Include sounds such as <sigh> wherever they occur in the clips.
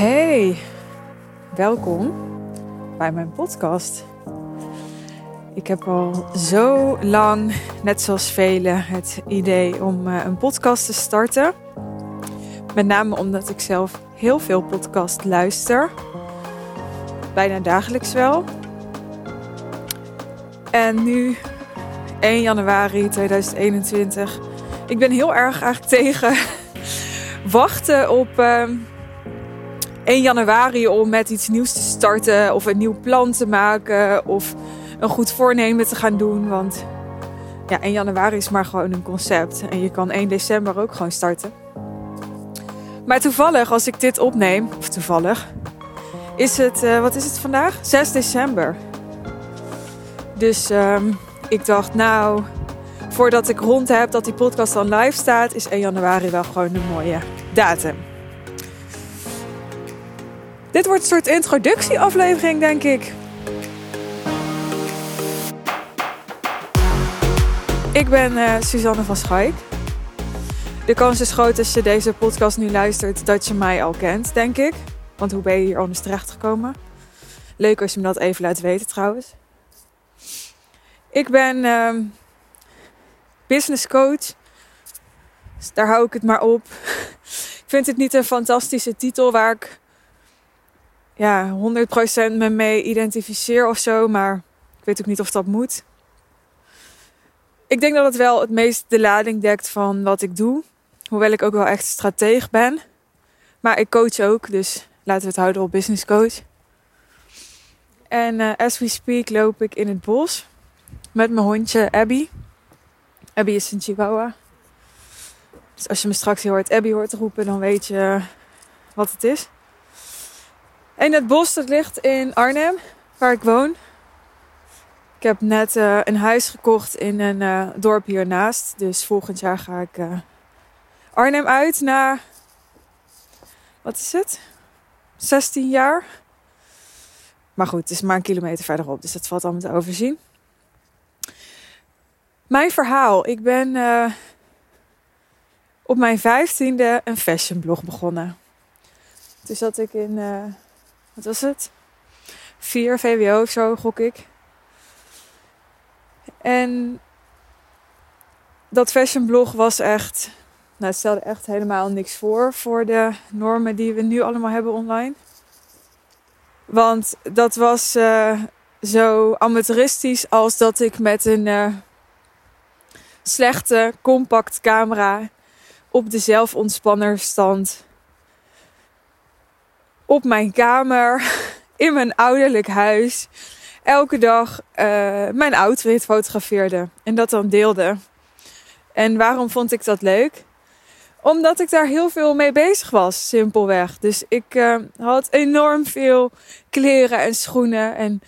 Hey, welkom bij mijn podcast. Ik heb al zo lang, net zoals velen, het idee om eh, een podcast te starten. Met name omdat ik zelf heel veel podcast luister. Bijna dagelijks wel. En nu, 1 januari 2021. Ik ben heel erg eigenlijk tegen wachten op 1 ehm, januari om met iets nieuws te starten. Of een nieuw plan te maken. Of een goed voornemen te gaan doen. Want ja, 1 januari is maar gewoon een concept. En je kan 1 december ook gewoon starten. Maar toevallig, als ik dit opneem, of toevallig, is het, uh, wat is het vandaag? 6 december. Dus um, ik dacht, nou, voordat ik rond heb dat die podcast dan live staat, is 1 januari wel gewoon een mooie datum. Dit wordt een soort introductieaflevering, denk ik. Ik ben uh, Suzanne van Schaik. De kans is groot als je deze podcast nu luistert dat je mij al kent, denk ik. Want hoe ben je hier anders terecht gekomen? Leuk als je me dat even laat weten trouwens. Ik ben uh, business coach. Daar hou ik het maar op. <laughs> ik vind het niet een fantastische titel waar ik ja, 100% me mee identificeer of zo. Maar ik weet ook niet of dat moet. Ik denk dat het wel het meest de lading dekt van wat ik doe. Hoewel ik ook wel echt strateeg ben. Maar ik coach ook, dus laten we het houden op business coach. En uh, as we speak loop ik in het bos met mijn hondje Abby. Abby is een chihuahua. Dus als je me straks hoort Abby hoort roepen, dan weet je wat het is. En het bos dat ligt in Arnhem, waar ik woon. Ik heb net uh, een huis gekocht in een uh, dorp hiernaast. Dus volgend jaar ga ik uh, Arnhem uit na. Wat is het? 16 jaar. Maar goed, het is maar een kilometer verderop, dus dat valt allemaal te overzien. Mijn verhaal. Ik ben op mijn vijftiende een fashionblog begonnen. Toen zat ik in, wat was het? 4 VWO of zo, gok ik. En dat fashionblog was echt, nou, het stelde echt helemaal niks voor voor de normen die we nu allemaal hebben online. Want dat was uh, zo amateuristisch als dat ik met een uh, slechte compact camera op de zelfontspanner stand. Op mijn kamer, <laughs> in mijn ouderlijk huis, elke dag uh, mijn outfit fotografeerde en dat dan deelde. En waarom vond ik dat leuk? Omdat ik daar heel veel mee bezig was, simpelweg. Dus ik uh, had enorm veel kleren en schoenen. En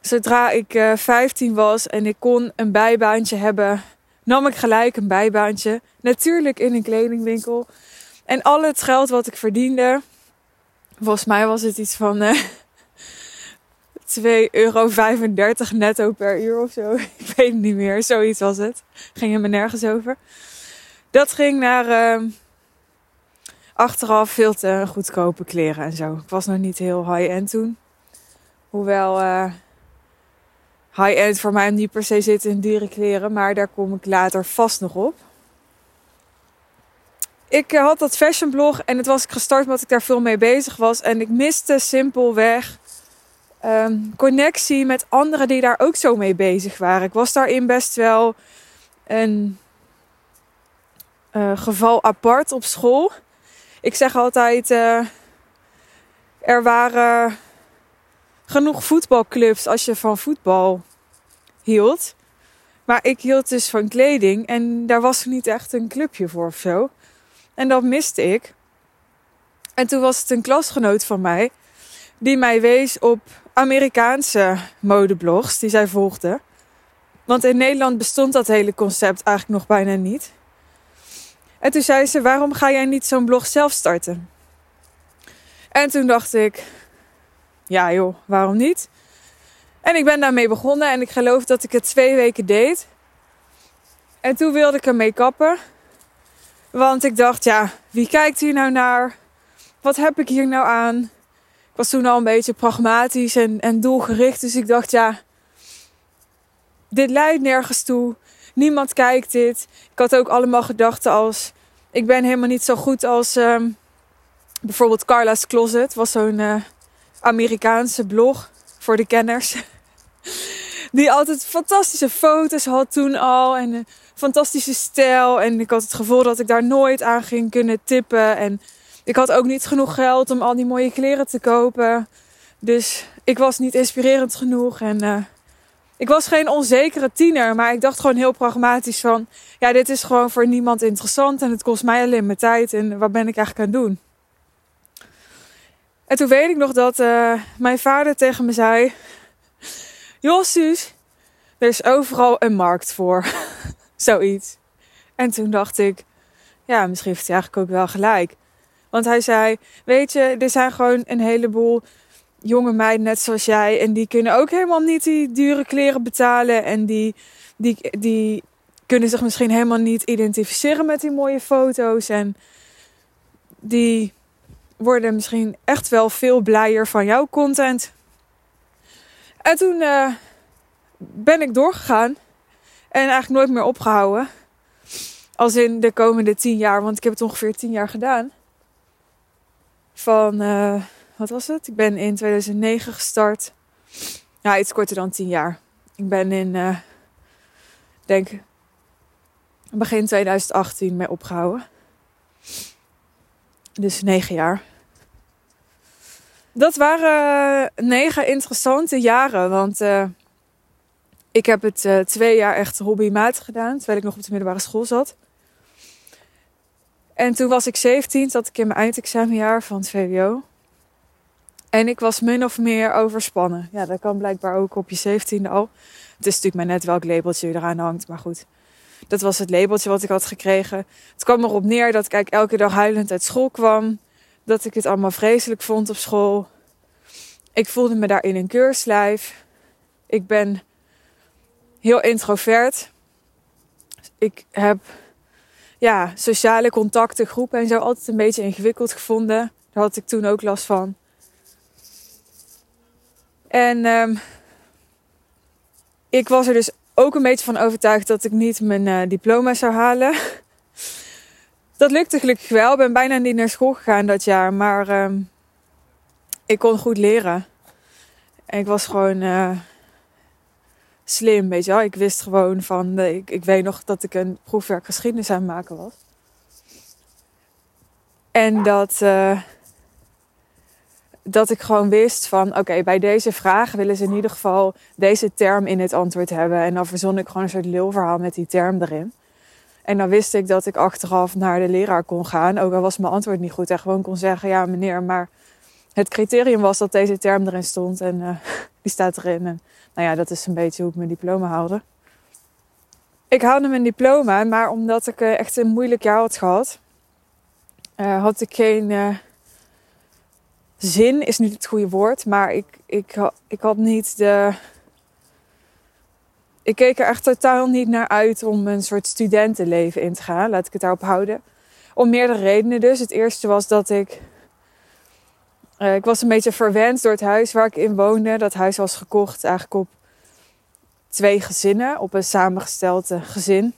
zodra ik uh, 15 was en ik kon een bijbaantje hebben, nam ik gelijk een bijbaantje. Natuurlijk in een kledingwinkel. En al het geld wat ik verdiende, volgens mij was het iets van <laughs> uh, 2,35 euro netto per uur of zo. <laughs> Ik weet het niet meer, zoiets was het. Ging me nergens over. Dat ging naar uh, achteraf veel te goedkope kleren en zo. Ik was nog niet heel high-end toen. Hoewel uh, high-end voor mij niet per se zit in dierenkleren. Maar daar kom ik later vast nog op. Ik uh, had dat fashion blog en het was ik gestart omdat ik daar veel mee bezig was. En ik miste simpelweg um, connectie met anderen die daar ook zo mee bezig waren. Ik was daarin best wel een uh, geval apart op school. Ik zeg altijd, uh, er waren genoeg voetbalclubs als je van voetbal hield. Maar ik hield dus van kleding en daar was er niet echt een clubje voor of zo. En dat miste ik. En toen was het een klasgenoot van mij die mij wees op Amerikaanse modeblogs die zij volgde. Want in Nederland bestond dat hele concept eigenlijk nog bijna niet. En toen zei ze: Waarom ga jij niet zo'n blog zelf starten? En toen dacht ik: Ja, joh, waarom niet? En ik ben daarmee begonnen en ik geloof dat ik het twee weken deed. En toen wilde ik ermee kappen. Want ik dacht: Ja, wie kijkt hier nou naar? wat heb ik hier nou aan? Ik was toen al een beetje pragmatisch en, en doelgericht. Dus ik dacht, ja, dit leidt nergens toe. Niemand kijkt dit. Ik had ook allemaal gedachten als... Ik ben helemaal niet zo goed als... Um, bijvoorbeeld Carla's Closet. was zo'n uh, Amerikaanse blog voor de kenners. <laughs> Die altijd fantastische foto's had toen al. En een fantastische stijl. En ik had het gevoel dat ik daar nooit aan ging kunnen tippen. En ik had ook niet genoeg geld om al die mooie kleren te kopen. Dus ik was niet inspirerend genoeg. En uh, ik was geen onzekere tiener. Maar ik dacht gewoon heel pragmatisch van... Ja, dit is gewoon voor niemand interessant. En het kost mij alleen mijn tijd. En wat ben ik eigenlijk aan het doen? En toen weet ik nog dat uh, mijn vader tegen me zei... Joh, er is overal een markt voor. <laughs> Zoiets. En toen dacht ik, ja, misschien heeft hij eigenlijk ook wel gelijk. Want hij zei, weet je, er zijn gewoon een heleboel jonge meiden net zoals jij. En die kunnen ook helemaal niet die dure kleren betalen. En die, die, die kunnen zich misschien helemaal niet identificeren met die mooie foto's. En die worden misschien echt wel veel blijer van jouw content. En toen uh, ben ik doorgegaan en eigenlijk nooit meer opgehouden. Als in de komende tien jaar, want ik heb het ongeveer tien jaar gedaan. Van, uh, wat was het? Ik ben in 2009 gestart. Ja, iets korter dan tien jaar. Ik ben in, uh, denk, begin 2018 mee opgehouden. Dus negen jaar dat waren negen interessante jaren. Want ik heb het uh, twee jaar echt hobbymatig gedaan. Terwijl ik nog op de middelbare school zat. En toen was ik 17, zat ik in mijn eindexamenjaar van het VWO. En ik was min of meer overspannen. Ja, dat kan blijkbaar ook op je 17e al. Het is natuurlijk maar net welk labeltje eraan hangt, maar goed. Dat was het labeltje wat ik had gekregen. Het kwam erop neer dat ik elke dag huilend uit school kwam dat ik het allemaal vreselijk vond op school. Ik voelde me daarin een keurslijf. Ik ben heel introvert. Ik heb ja, sociale contacten, groepen en zo altijd een beetje ingewikkeld gevonden. Daar had ik toen ook last van. En um, ik was er dus ook een beetje van overtuigd dat ik niet mijn uh, diploma zou halen. <laughs> Dat lukte gelukkig wel. Ik ben bijna niet naar school gegaan dat jaar. Maar uh, ik kon goed leren. En ik was gewoon uh, slim, weet je wel. Ik wist gewoon van... ik, ik weet nog dat ik een proefwerk geschiedenis aan het maken was. En dat... Uh, dat ik gewoon wist van... Oké, bij deze vraag willen ze in ieder geval deze term in het antwoord hebben. En dan verzon ik gewoon een soort lulverhaal met die term erin. En dan wist ik dat ik achteraf naar de leraar kon gaan. Ook al was mijn antwoord niet goed. En gewoon kon zeggen: Ja, meneer, maar het criterium was dat deze term erin stond. En uh, <laughs> die staat erin. En nou ja, dat is een beetje hoe ik mijn diploma haalde. Ik haalde mijn diploma, maar omdat ik uh, echt een moeilijk jaar had gehad, uh, had ik geen zin, is niet het goede woord, maar ik, ik, ik had niet de ik keek er echt totaal niet naar uit om een soort studentenleven in te gaan. Laat ik het daarop houden. Om meerdere redenen dus. Het eerste was dat ik. Uh, ik was een beetje verwend door het huis waar ik in woonde. Dat huis was gekocht eigenlijk op twee gezinnen. Op een samengesteld gezin.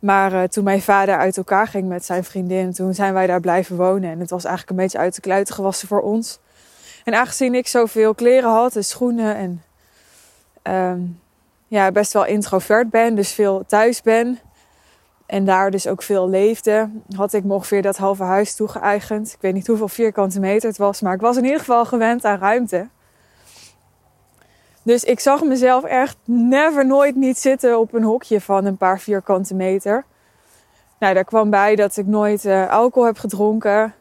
Maar uh, toen mijn vader uit elkaar ging met zijn vriendin, toen zijn wij daar blijven wonen. En het was eigenlijk een beetje uit de kluiten gewassen voor ons. En aangezien ik zoveel kleren had en schoenen en um, ja, best wel introvert ben, dus veel thuis ben. En daar dus ook veel leefde, had ik ongeveer dat halve huis toegeëigend. Ik weet niet hoeveel vierkante meter het was, maar ik was in ieder geval gewend aan ruimte. Dus ik zag mezelf echt never nooit niet zitten op een hokje van een paar vierkante meter. Nou, daar kwam bij dat ik nooit uh, alcohol heb gedronken.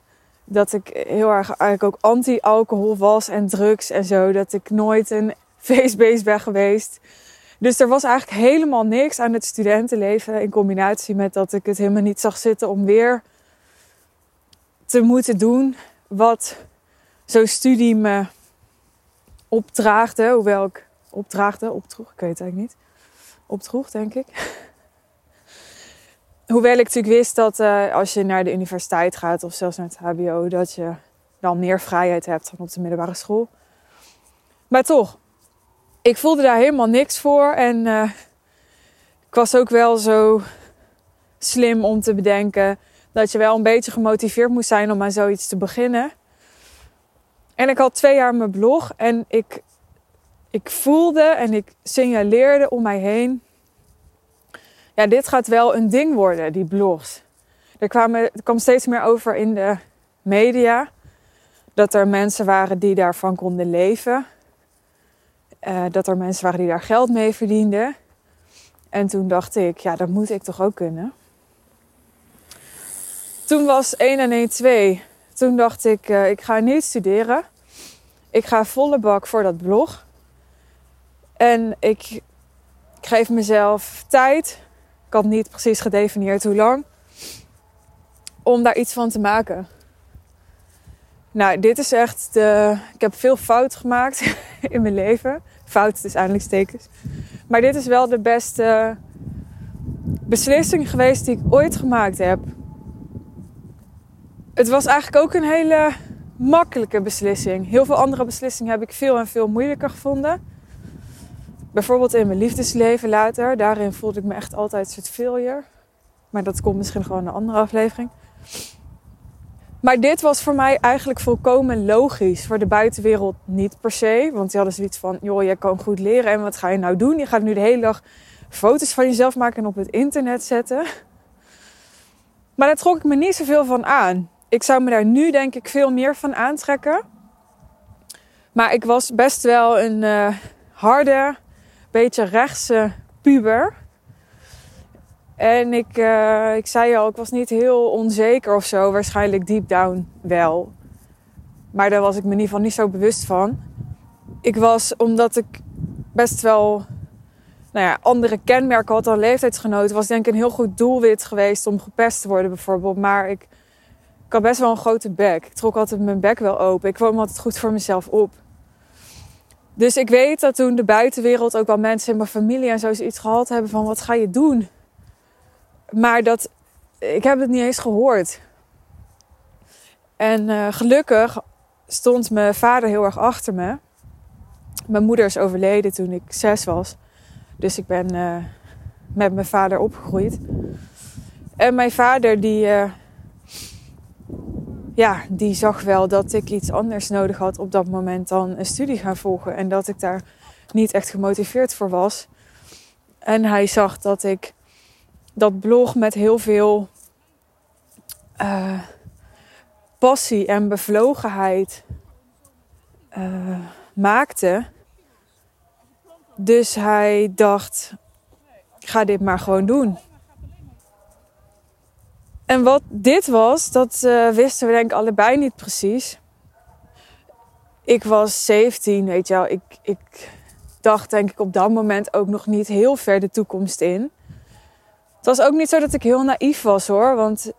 Dat ik heel erg eigenlijk ook anti-alcohol was en drugs en zo. Dat ik nooit een <laughs> feestbeest ben geweest. Dus er was eigenlijk helemaal niks aan het studentenleven in combinatie met dat ik het helemaal niet zag zitten om weer te moeten doen wat zo'n studie me opdraagde. Hoewel ik opdraagde, opdroeg, ik weet het eigenlijk niet. Opdroeg, denk ik. <laughs> hoewel ik natuurlijk wist dat uh, als je naar de universiteit gaat of zelfs naar het HBO, dat je dan meer vrijheid hebt dan op de middelbare school. Maar toch, ik voelde daar helemaal niks voor. En uh, ik was ook wel zo slim om te bedenken dat je wel een beetje gemotiveerd moest zijn om aan zoiets te beginnen. En ik had twee jaar mijn blog en ik, ik voelde en ik signaleerde om mij heen. Ja, dit gaat wel een ding worden, die blogs. Er, er kwam steeds meer over in de media dat er mensen waren die daarvan konden leven. Uh, dat er mensen waren die daar geld mee verdienden. En toen dacht ik, ja, dat moet ik toch ook kunnen. Toen was 1 en 1 2. Toen dacht ik, uh, ik ga niet studeren. Ik ga volle bak voor dat blog. En ik, ik geef mezelf tijd. Ik had niet precies gedefinieerd hoe lang. Om daar iets van te maken. Nou, dit is echt de. Ik heb veel fout gemaakt <laughs> in mijn leven. Fout dus aanleidingstekens. Maar dit is wel de beste beslissing geweest die ik ooit gemaakt heb. Het was eigenlijk ook een hele makkelijke beslissing. Heel veel andere beslissingen heb ik veel en veel moeilijker gevonden. Bijvoorbeeld in mijn liefdesleven later. Daarin voelde ik me echt altijd een soort failure. Maar dat komt misschien gewoon in een andere aflevering. Maar dit was voor mij eigenlijk volkomen logisch. Voor de buitenwereld niet per se. Want die hadden zoiets van: joh, jij kan goed leren. En wat ga je nou doen? Je gaat nu de hele dag foto's van jezelf maken en op het internet zetten. Maar daar trok ik me niet zoveel van aan. Ik zou me daar nu denk ik veel meer van aantrekken. Maar ik was best wel een uh, harde, beetje rechtse puber. En ik, uh, ik zei al, ik was niet heel onzeker of zo. Waarschijnlijk deep down wel. Maar daar was ik me in ieder geval niet zo bewust van. Ik was, omdat ik best wel nou ja, andere kenmerken had dan leeftijdsgenoten, was denk ik een heel goed doelwit geweest om gepest te worden bijvoorbeeld. Maar ik, ik had best wel een grote bek. Ik trok altijd mijn bek wel open. Ik kwam altijd goed voor mezelf op. Dus ik weet dat toen de buitenwereld, ook wel mensen in mijn familie en zo iets gehad hebben van wat ga je doen? Maar dat, ik heb het niet eens gehoord. En uh, gelukkig stond mijn vader heel erg achter me. Mijn moeder is overleden toen ik zes was. Dus ik ben uh, met mijn vader opgegroeid. En mijn vader die, uh, ja, die zag wel dat ik iets anders nodig had op dat moment dan een studie gaan volgen. En dat ik daar niet echt gemotiveerd voor was. En hij zag dat ik dat blog met heel veel uh, passie en bevlogenheid uh, maakte. Dus hij dacht: ga dit maar gewoon doen. En wat dit was, dat uh, wisten we denk ik allebei niet precies. Ik was 17, weet je wel. Ik, ik dacht denk ik op dat moment ook nog niet heel ver de toekomst in. Het was ook niet zo dat ik heel naïef was hoor. Want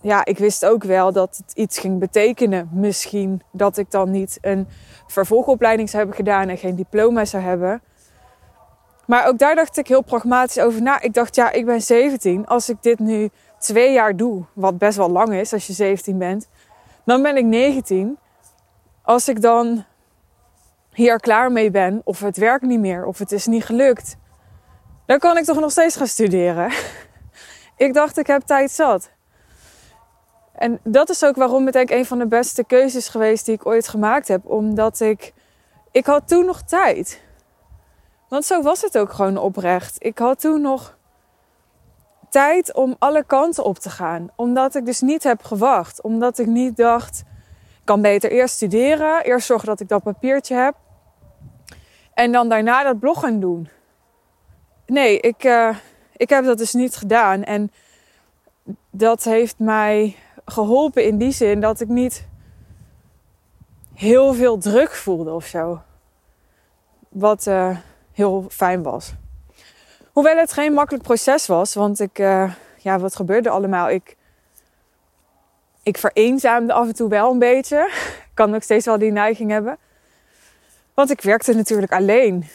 ja, ik wist ook wel dat het iets ging betekenen. Misschien dat ik dan niet een vervolgopleiding zou hebben gedaan en geen diploma zou hebben. Maar ook daar dacht ik heel pragmatisch over na. Ik dacht, ja, ik ben 17. Als ik dit nu twee jaar doe, wat best wel lang is als je 17 bent, dan ben ik 19. Als ik dan hier klaar mee ben, of het werkt niet meer, of het is niet gelukt, dan kan ik toch nog steeds gaan studeren. <laughs> ik dacht, ik heb tijd zat. En dat is ook waarom het denk ik een van de beste keuzes geweest die ik ooit gemaakt heb. Omdat ik, ik had toen nog tijd. Want zo was het ook gewoon oprecht. Ik had toen nog tijd om alle kanten op te gaan. Omdat ik dus niet heb gewacht. Omdat ik niet dacht, ik kan beter eerst studeren. Eerst zorgen dat ik dat papiertje heb. En dan daarna dat blog gaan doen nee, ik, uh, ik heb dat dus niet gedaan. En dat heeft mij geholpen in die zin dat ik niet heel veel druk voelde of zo. Wat uh, heel fijn was. Hoewel het geen makkelijk proces was, want ik, uh, ja, wat gebeurde allemaal? Ik, ik vereenzaamde af en toe wel een beetje. Ik <laughs> kan ook steeds wel die neiging hebben. Want ik werkte natuurlijk alleen.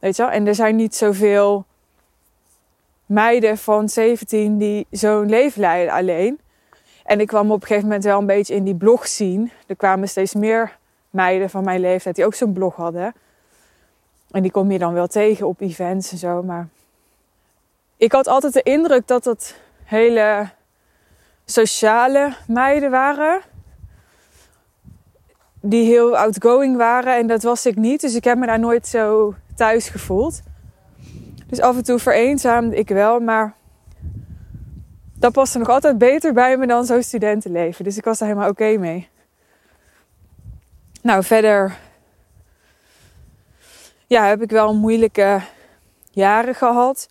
Weet je? En er zijn niet zoveel meiden van 17 die zo'n leven leiden alleen. En ik kwam op een gegeven moment wel een beetje in die blog zien. Er kwamen steeds meer meiden van mijn leeftijd die ook zo'n blog hadden. En die kom je dan wel tegen op events en zo. Maar ik had altijd de indruk dat het hele sociale meiden waren. Die heel outgoing waren. En dat was ik niet. Dus ik heb me daar nooit zo thuis gevoeld. Dus af en toe vereenzaamde ik wel. Maar dat paste nog altijd beter bij me dan zo'n studentenleven. Dus ik was daar helemaal oké mee. Nou, verder ja, heb ik wel moeilijke jaren gehad.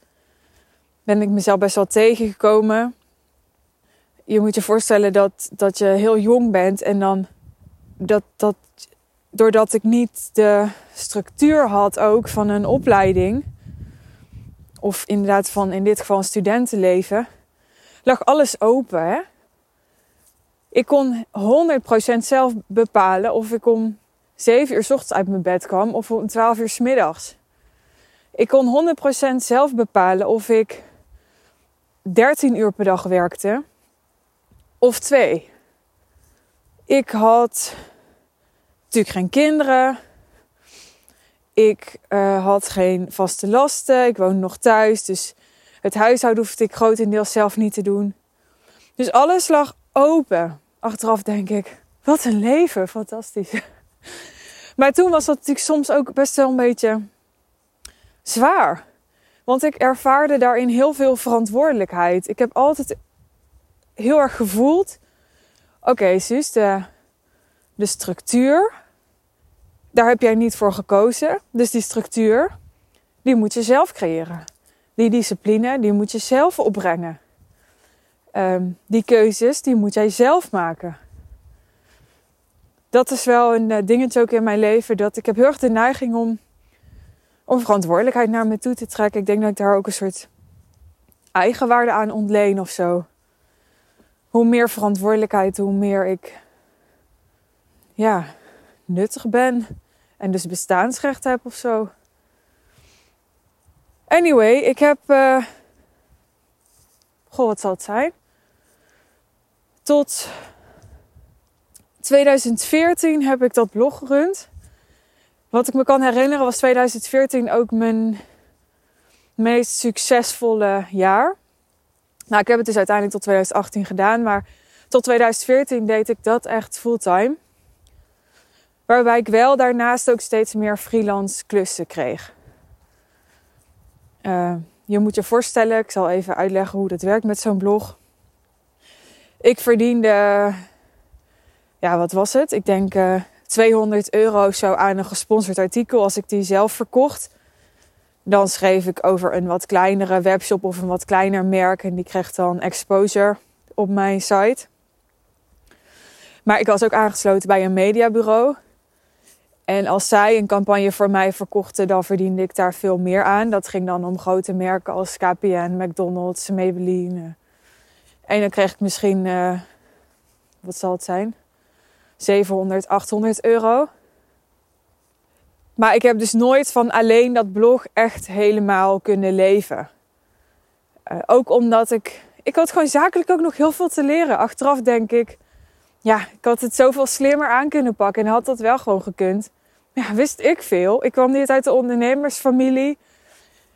Ben ik mezelf best wel tegengekomen. Je moet je voorstellen dat, dat je heel jong bent en dan dat, dat doordat ik niet de structuur had ook van een opleiding, of inderdaad van in dit geval een studentenleven, lag alles open. Hè? Ik kon 100% zelf bepalen of ik om 7 uur s ochtends uit mijn bed kwam of om 12 uur s middags. Ik kon 100% zelf bepalen of ik 13 uur per dag werkte of 2. Ik had natuurlijk geen kinderen. Ik uh, had geen vaste lasten. Ik woonde nog thuis. Dus het huishouden hoefde ik grotendeels zelf niet te doen. Dus alles lag open. Achteraf denk ik, wat een leven, fantastisch. <laughs> Maar toen was dat natuurlijk soms ook best wel een beetje zwaar. Want ik ervaarde daarin heel veel verantwoordelijkheid. Ik heb altijd heel erg gevoeld: oké, okay, zus, de structuur, daar heb jij niet voor gekozen. Dus die structuur, die moet je zelf creëren. Die discipline, die moet je zelf opbrengen. Um, die keuzes, die moet jij zelf maken. Dat is wel een uh, dingetje ook in mijn leven. Dat ik heb heel erg de neiging om, om verantwoordelijkheid naar me toe te trekken. Ik denk dat ik daar ook een soort eigenwaarde aan ontleen of zo. Hoe meer verantwoordelijkheid, hoe meer ik ja, nuttig ben. En dus bestaansrecht heb of zo. Anyway, ik heb. Uh, goh, wat zal het zijn? Tot 2014 heb ik dat blog gerund. Wat ik me kan herinneren was 2014 ook mijn meest succesvolle jaar. Nou, ik heb het dus uiteindelijk tot 2018 gedaan, maar tot 2014 deed ik dat echt fulltime. Waarbij ik wel daarnaast ook steeds meer freelance klussen kreeg. Uh, je moet je voorstellen, ik zal even uitleggen hoe dat werkt met zo'n blog. Ik verdiende, ja, wat was het? Ik denk uh, eh, 200 euro zo aan een gesponsord artikel als ik die zelf verkocht. Dan schreef ik over een wat kleinere webshop of een wat kleiner merk en die kreeg dan exposure op mijn site. Maar ik was ook aangesloten bij een mediabureau. En als zij een campagne voor mij verkochten, dan verdiende ik daar veel meer aan. Dat ging dan om grote merken als KPN, McDonald's, Maybelline. En dan kreeg ik misschien, uh, wat zal het zijn? 700, 800 euro. Maar ik heb dus nooit van alleen dat blog echt helemaal kunnen leven. Uh, ook omdat ik. Ik had gewoon zakelijk ook nog heel veel te leren. Achteraf denk ik. Ja, ik had het zoveel slimmer aan kunnen pakken en had dat wel gewoon gekund ja, wist ik veel. Ik kwam niet uit de ondernemersfamilie.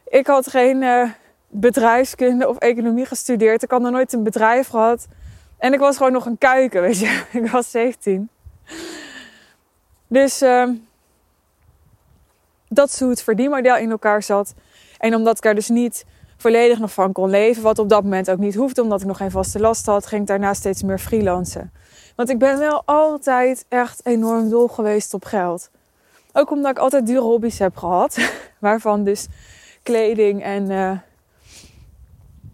Ik had geen uh, bedrijfskunde of economie gestudeerd. Ik had nog nooit een bedrijf gehad. En ik was gewoon nog een kuiken, <laughs> weet je. Ik was 17. Dus uh, dat is hoe het verdienmodel in elkaar zat. En omdat ik er dus niet volledig nog van kon leven, wat op dat moment ook niet hoefde, omdat ik nog geen vaste last had, ging ik daarna steeds meer freelancen. Want ik ben wel altijd echt enorm dol geweest op geld. Ook omdat ik altijd dure hobby's heb gehad. <laughs> Waarvan dus kleding en uh,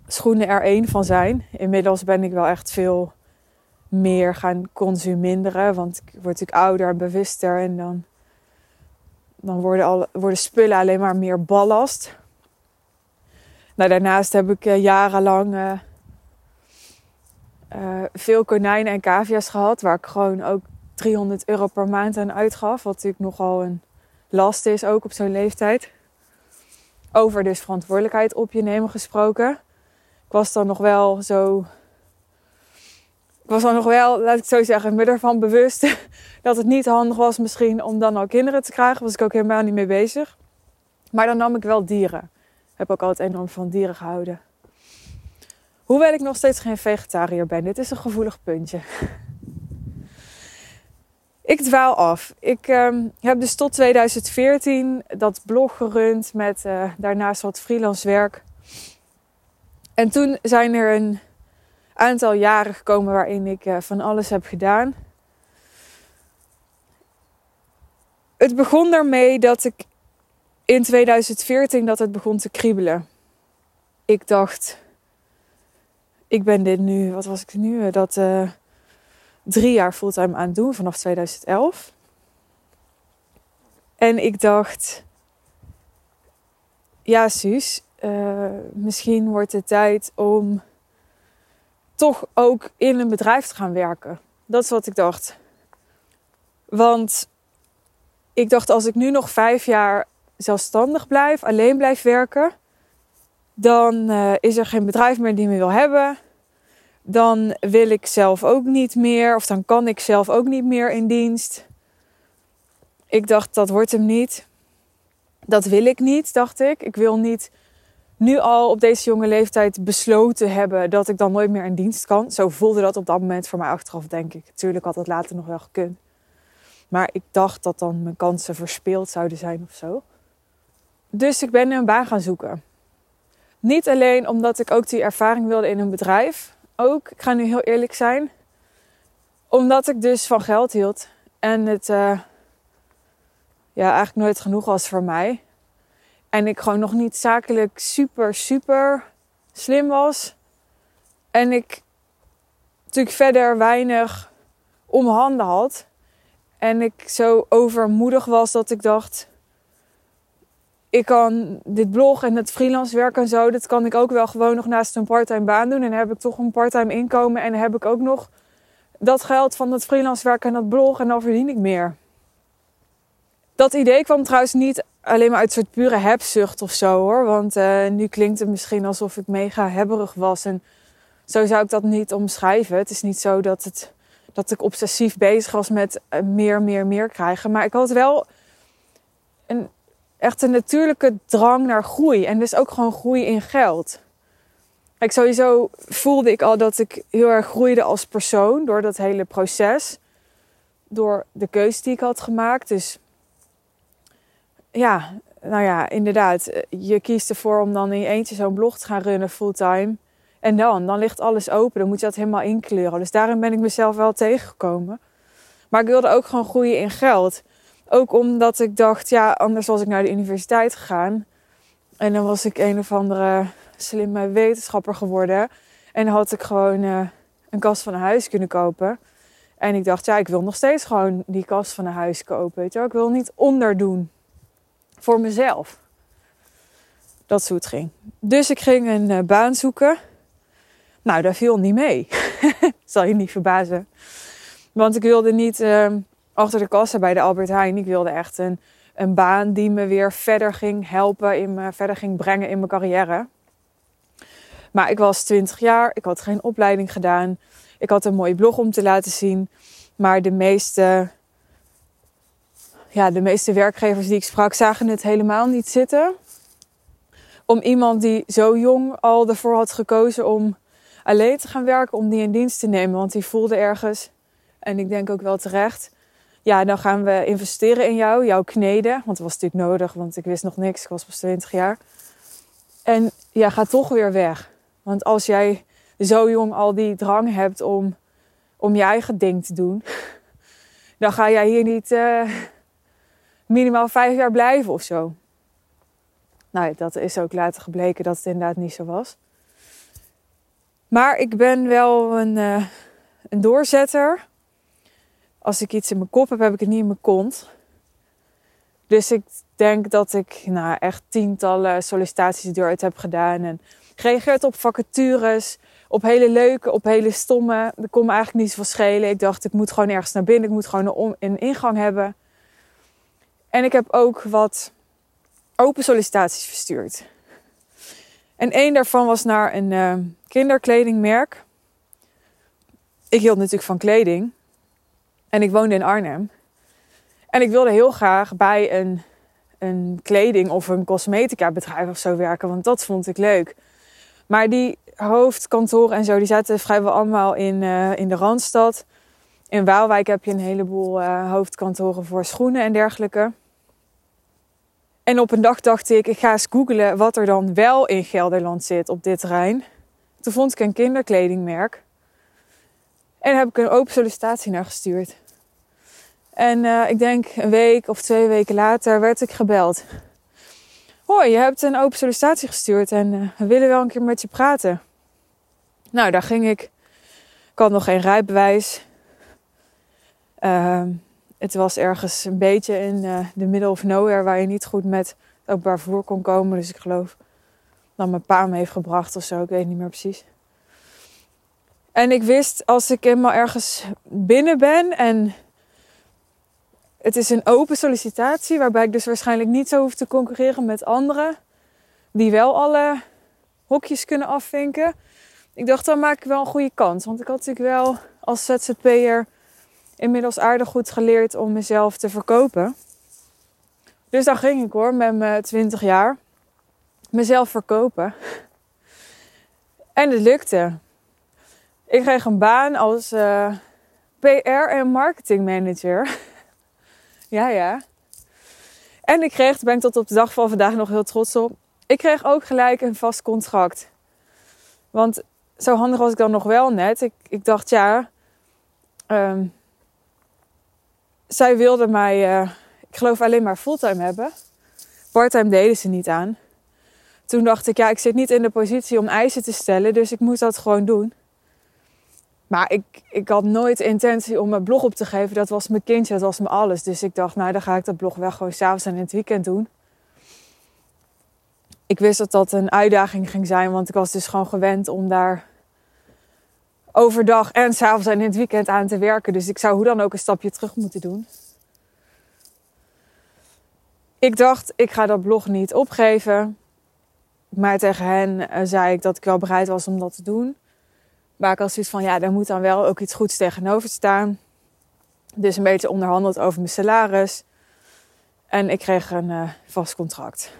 schoenen er één van zijn. Inmiddels ben ik wel echt veel meer gaan consumeren. Want ik word natuurlijk ouder en bewuster. En dan, dan worden, al, worden spullen alleen maar meer ballast. Nou, daarnaast heb ik uh, jarenlang uh, veel konijnen en cavia's gehad. Waar ik gewoon ook 300 euro per maand aan uitgaf. Wat natuurlijk nogal een last is, ook op zo'n leeftijd. over dus verantwoordelijkheid op je nemen gesproken. Ik was dan nog wel zo. Ik was dan nog wel, laat ik zo zeggen, me ervan bewust <laughs> dat het niet handig was misschien om dan al kinderen te krijgen. Was ik ook helemaal niet mee bezig. Maar dan nam ik wel dieren. Heb ook altijd enorm van dieren gehouden. Hoewel ik nog steeds geen vegetariër ben. Dit is een gevoelig puntje. <laughs> Ik dwaal af. Ik ehm, heb dus tot 2014 dat blog gerund met uh, daarnaast wat freelance werk. En toen zijn er een aantal jaren gekomen waarin ik uh, van alles heb gedaan. Het begon daarmee dat ik in 2014 dat het begon te kriebelen. Ik dacht, ik ben dit nu, wat was ik nu? Dat uh, drie jaar fulltime aan doen vanaf 2011. En ik dacht, ja, Suus, uh, misschien wordt het tijd om toch ook in een bedrijf te gaan werken. Dat is wat ik dacht. Want ik dacht, als ik nu nog vijf jaar zelfstandig blijf, alleen blijf werken, dan uh, is er geen bedrijf meer die me wil hebben. Dan wil ik zelf ook niet meer, of dan kan ik zelf ook niet meer in dienst. Ik dacht, dat wordt hem niet. Dat wil ik niet, dacht ik. Ik wil niet nu al op deze jonge leeftijd besloten hebben dat ik dan nooit meer in dienst kan. Zo voelde dat op dat moment voor mij achteraf, denk ik. Tuurlijk had het later nog wel gekund. Maar ik dacht dat dan mijn kansen verspeeld zouden zijn of zo. Dus ik ben een baan gaan zoeken. Niet alleen omdat ik ook die ervaring wilde in een bedrijf. Ook, ik ga nu heel eerlijk zijn. Omdat ik dus van geld hield. En het uh, ja, eigenlijk nooit genoeg was voor mij. En ik gewoon nog niet zakelijk super, super slim was. En ik natuurlijk verder weinig om handen had. En ik zo overmoedig was dat ik dacht: ik kan dit blog en het freelance werk en zo, dat kan ik ook wel gewoon nog naast een parttime baan doen. En dan heb ik toch een parttime inkomen en dan heb ik ook nog dat geld van het freelance werk en dat blog en dan verdien ik meer. Dat idee kwam trouwens niet alleen maar uit soort pure hebzucht of zo hoor. Want uh, nu klinkt het misschien alsof ik mega hebberig was. En zo zou ik dat niet omschrijven. Het is niet zo dat, het, dat ik obsessief bezig was met uh, meer, meer, meer krijgen. Maar ik had wel echt een natuurlijke drang naar groei. En dus ook gewoon groei in geld. Ik sowieso voelde ik al dat ik heel erg groeide als persoon door dat hele proces. Door de keuze die ik had gemaakt. Dus ja, nou ja, inderdaad. Je kiest ervoor om dan in je eentje zo'n blog te gaan runnen fulltime. En dan, dan ligt alles open. Dan moet je dat helemaal inkleuren. Dus daarin ben ik mezelf wel tegengekomen. Maar ik wilde ook gewoon groeien in geld. Ook omdat ik dacht, ja, anders was ik naar de universiteit gegaan. En dan was ik een of andere slimme wetenschapper geworden. En had ik gewoon uh, een kast van een huis kunnen kopen. En ik dacht, ja, ik wil nog steeds gewoon die kast van een huis kopen. Weet je wel? Ik wil niet onderdoen voor mezelf. Dat het ging. Dus ik ging een uh, baan zoeken. Nou, daar viel niet mee. <laughs> Zal je niet verbazen. Want ik wilde niet uh, achter de kassa bij de Albert Heijn. Ik wilde echt een, een baan die me weer verder ging helpen, in me, verder ging brengen in mijn carrière. Maar ik was 20 jaar, ik had geen opleiding gedaan. Ik had een mooie blog om te laten zien. Maar de meeste, ja, de meeste werkgevers die ik sprak zagen het helemaal niet zitten. Om iemand die zo jong al ervoor had gekozen om alleen te gaan werken, om die in dienst te nemen. Want die voelde ergens, en ik denk ook wel terecht, ja, dan gaan we investeren in jou, jouw kneden. Want dat was natuurlijk nodig, want ik wist nog niks. Ik was pas 20 jaar. En ja, ga toch weer weg. Want als jij zo jong al die drang hebt om, om je eigen ding te doen, <laughs> dan ga jij hier niet uh, minimaal vijf jaar blijven of zo. Nou, dat is ook later gebleken dat het inderdaad niet zo was. Maar ik ben wel een, uh, een doorzetter als ik iets in mijn kop heb, heb ik het niet in mijn kont. Dus ik denk dat ik nou, echt tientallen sollicitaties eruit heb gedaan. En gereageerd op vacatures, op hele leuke, op hele stomme. Er kon me eigenlijk niet zoveel schelen. Ik dacht, ik moet gewoon ergens naar binnen. Ik moet gewoon een, ingang hebben. En ik heb ook wat open sollicitaties verstuurd. En één daarvan was naar een uh, kinderkledingmerk. Ik hield natuurlijk van kleding. En ik woonde in Arnhem. En ik wilde heel graag bij een, een kleding of een cosmetica bedrijf of zo werken. Want dat vond ik leuk. Maar die hoofdkantoren en zo, die zaten vrijwel allemaal in, uh, in de Randstad. In Waalwijk heb je een heleboel uh, hoofdkantoren voor schoenen en dergelijke. En op een dag dacht ik, ik ga eens googlen wat er dan wel in Gelderland zit op dit terrein. Toen vond ik een kinderkledingmerk. En heb ik een open sollicitatie naar gestuurd. En uh, ik denk een week of twee weken later werd ik gebeld. Hoi, je hebt een open sollicitatie gestuurd en uh, we willen wel een keer met je praten. Nou, daar ging ik. Ik had nog geen rijbewijs. Uh, het was ergens een beetje in uh, de middle of nowhere waar je niet goed met openbaar vervoer kon komen. Dus ik geloof dat mijn pa me heeft gebracht of zo. Ik weet niet meer precies. En ik wist als ik eenmaal ergens binnen ben en het is een open sollicitatie, waarbij ik dus waarschijnlijk niet zo hoef te concurreren met anderen die wel alle hokjes kunnen afvinken. Ik dacht, dan maak ik wel een goede kans. Want ik had natuurlijk wel als ZZP'er inmiddels aardig goed geleerd om mezelf te verkopen. Dus daar ging ik hoor, met mijn 20 jaar. Mezelf verkopen. En het lukte. Ik kreeg een baan als eh, PR en marketing manager. <laughs> ja, ja. En ik kreeg, daar ben ik tot op de dag van vandaag nog heel trots op. Ik kreeg ook gelijk een vast contract. Want zo handig was ik dan nog wel net. Ik, ik dacht, ja, um, zij wilde mij, uh, ik geloof alleen maar fulltime hebben. Parttime deden ze niet aan. Toen dacht ik, ja, ik zit niet in de positie om eisen te stellen, dus ik moet dat gewoon doen. Maar ik, ik had nooit intentie om mijn blog op te geven. Dat was mijn kindje, dat was mijn alles. Dus ik dacht, nou, dan ga ik dat blog wel gewoon s'avonds en in het weekend doen. Ik wist dat dat een uitdaging ging zijn, want ik was dus gewoon gewend om daar overdag en s'avonds en in het weekend aan te werken. Dus ik zou hoe dan ook een stapje terug moeten doen. Ik dacht, ik ga dat blog niet opgeven. Maar tegen hen eh, zei ik dat ik wel bereid was om dat te doen. Maar ik had zoiets van, ja, daar moet dan wel ook iets goeds tegenover staan. Dus een beetje onderhandeld over mijn salaris. En ik kreeg een uh, vast contract.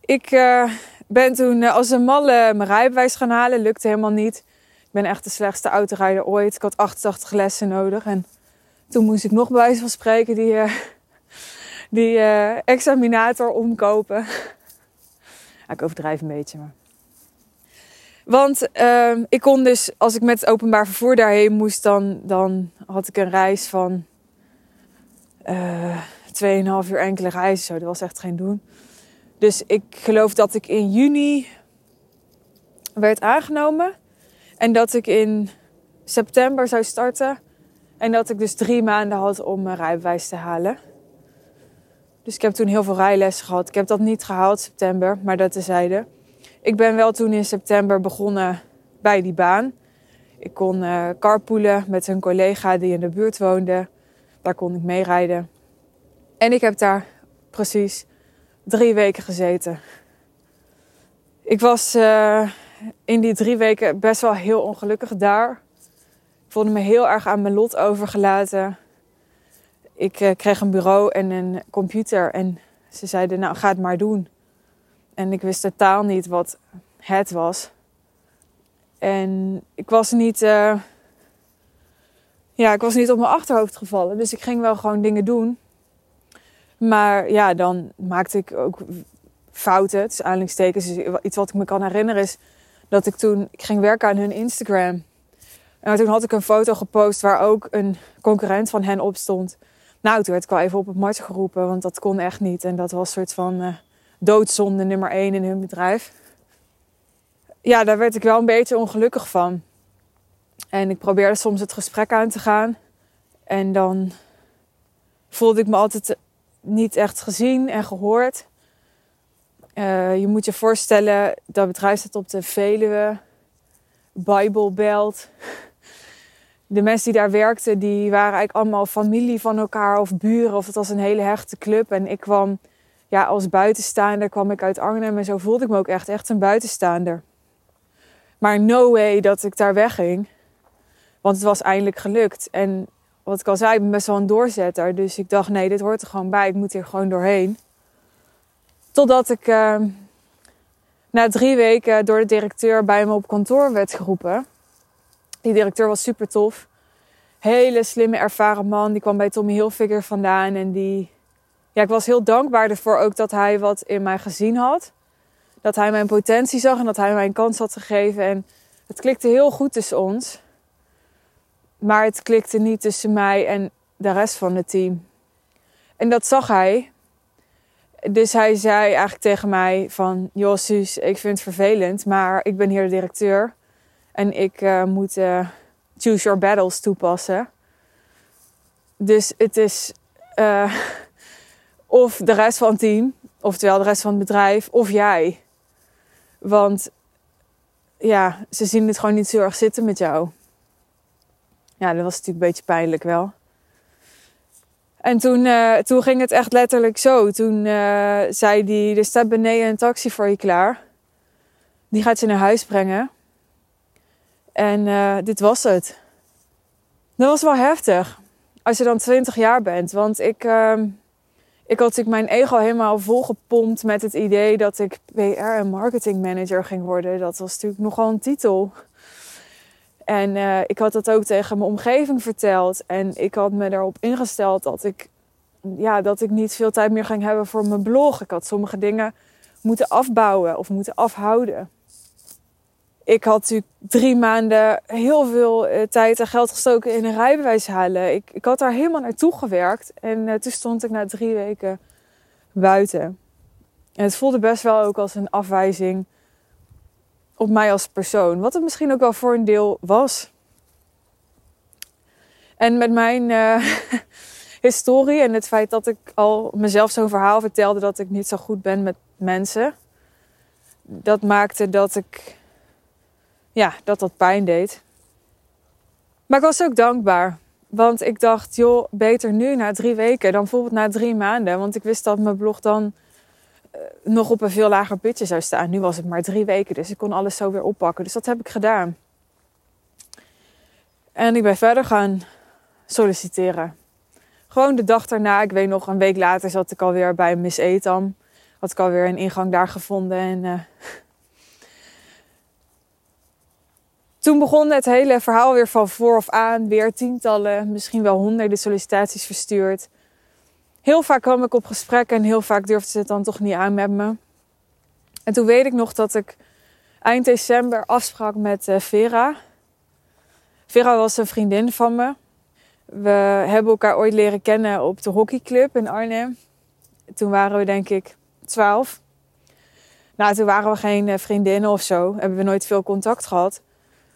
Ik uh, ben toen als een malle mijn rijbewijs gaan halen. Lukte helemaal niet. Ik ben echt de slechtste autorijder ooit. Ik had 88 lessen nodig. En toen moest ik nog bij wijze van spreken die, die examinator omkopen. ik overdrijf een beetje, maar... Want uh, ik kon dus, als ik met het openbaar vervoer daarheen moest, dan, dan had ik een reis van uh, 2,5 uur enkele reizen. Zo, dat was echt geen doen. Dus ik geloof dat ik in juni werd aangenomen. En dat ik in september zou starten. En dat ik dus drie maanden had om mijn rijbewijs te halen. Dus ik heb toen heel veel rijlessen gehad. Ik heb dat niet gehaald september, maar dat tezijde. Ik ben wel toen in september begonnen bij die baan. Ik kon uh, carpoolen met een collega die in de buurt woonde. Daar kon ik meerijden. En ik heb daar precies drie weken gezeten. Ik was uh, in die drie weken best wel heel ongelukkig daar. Ik voelde me heel erg aan mijn lot overgelaten. Ik uh, kreeg een bureau en een computer en ze zeiden, nou ga het maar doen. En ik wist totaal niet wat het was. En ik was niet, uh, ja, ik was niet op mijn achterhoofd gevallen. Dus ik ging wel gewoon dingen doen. Maar ja, dan maakte ik ook fouten, dus aanhalingstekens. Iets wat ik me kan herinneren is dat ik toen ik ging werken aan hun Instagram. En toen had ik een foto gepost waar ook een concurrent van hen op stond. Nou, toen werd ik wel even op het matje geroepen, want dat kon echt niet. En dat was een soort van uh, doodzonde nummer één in hun bedrijf. Ja, daar werd ik wel een beetje ongelukkig van. En ik probeerde soms het gesprek aan te gaan. En dan voelde ik me altijd niet echt gezien en gehoord. Uh, je moet je voorstellen, dat bedrijf staat op de Veluwe, Bijbelbelt. De mensen die daar werkten, die waren eigenlijk allemaal familie van elkaar of buren. Of het was een hele hechte club. En ik kwam ja, als buitenstaander kwam ik uit Arnhem en zo voelde ik me ook echt, echt een buitenstaander. Maar no way dat ik daar wegging. Want het was eindelijk gelukt. En wat ik al zei, ik ben best wel een doorzetter. Dus ik dacht, nee, dit hoort er gewoon bij. Ik moet hier gewoon doorheen. Totdat ik uh, na drie weken door de directeur bij me op kantoor werd geroepen. Die directeur was super tof. Hele slimme, ervaren man. Die kwam bij Tommy Hilfiger vandaan. En die... Ja, ik was heel dankbaar ervoor ook dat hij wat in mij gezien had. Dat hij mijn potentie zag en dat hij mij een kans had gegeven. En het klikte heel goed tussen ons. Maar het klikte niet tussen mij en de rest van het team. En dat zag hij. Dus hij zei eigenlijk tegen mij van... Joh, ik vind het vervelend, maar ik ben hier de directeur. En ik uh, moet uh, choose your battles toepassen. Dus het is uh, of de rest van het team, oftewel de rest van het bedrijf, of jij. Want ja, ze zien het gewoon niet zo erg zitten met jou. Ja, dat was natuurlijk een beetje pijnlijk wel. En toen, uh, toen ging het echt letterlijk zo. Toen uh, zei hij, er staat beneden een taxi voor je klaar. Die gaat je naar huis brengen. En uh, dit was het. Dat was wel heftig. Als je dan 20 jaar bent. Want ik, ehm, ik had natuurlijk mijn ego helemaal volgepompt met het idee dat ik PR en marketing manager ging worden. Dat was natuurlijk nogal een titel. En uh, ik had dat ook tegen mijn omgeving verteld. En ik had me erop ingesteld dat ik, ja, dat ik niet veel tijd meer ging hebben voor mijn blog. Ik had sommige dingen moeten afbouwen of moeten afhouden. Ik had natuurlijk drie maanden heel veel uh, tijd en geld gestoken in een rijbewijs halen. Ik, ik had daar helemaal naartoe gewerkt. En uh, toen stond ik na drie weken buiten. En het voelde best wel ook als een afwijzing op mij als persoon. Wat het misschien ook wel voor een deel was. En met mijn uh, <laughs> historie en het feit dat ik al mezelf zo'n verhaal vertelde dat ik niet zo goed ben met mensen. Dat maakte dat ik, ja, dat dat pijn deed. Maar ik was ook dankbaar. Want ik dacht, joh, beter nu na drie weken dan bijvoorbeeld na drie maanden. Want ik wist dat mijn blog dan uh, nog op een veel lager pitje zou staan. Nu was het maar drie weken, dus ik kon alles zo weer oppakken. Dus dat heb ik gedaan. En ik ben verder gaan solliciteren. Gewoon de dag daarna, ik weet nog, een week later zat ik alweer bij Miss Etam. Had ik alweer een ingang daar gevonden. En uh, toen begon het hele verhaal weer van voor of aan. Weer tientallen, misschien wel honderden sollicitaties verstuurd. Heel vaak kwam ik op gesprek en heel vaak durfde ze het dan toch niet aan met me. En toen weet ik nog dat ik eind december afsprak met uh, Vera. Vera was een vriendin van me. We hebben elkaar ooit leren kennen op de hockeyclub in Arnhem. Toen waren we denk ik twaalf. Nou, toen waren we geen vriendinnen of zo. Hebben we nooit veel contact gehad.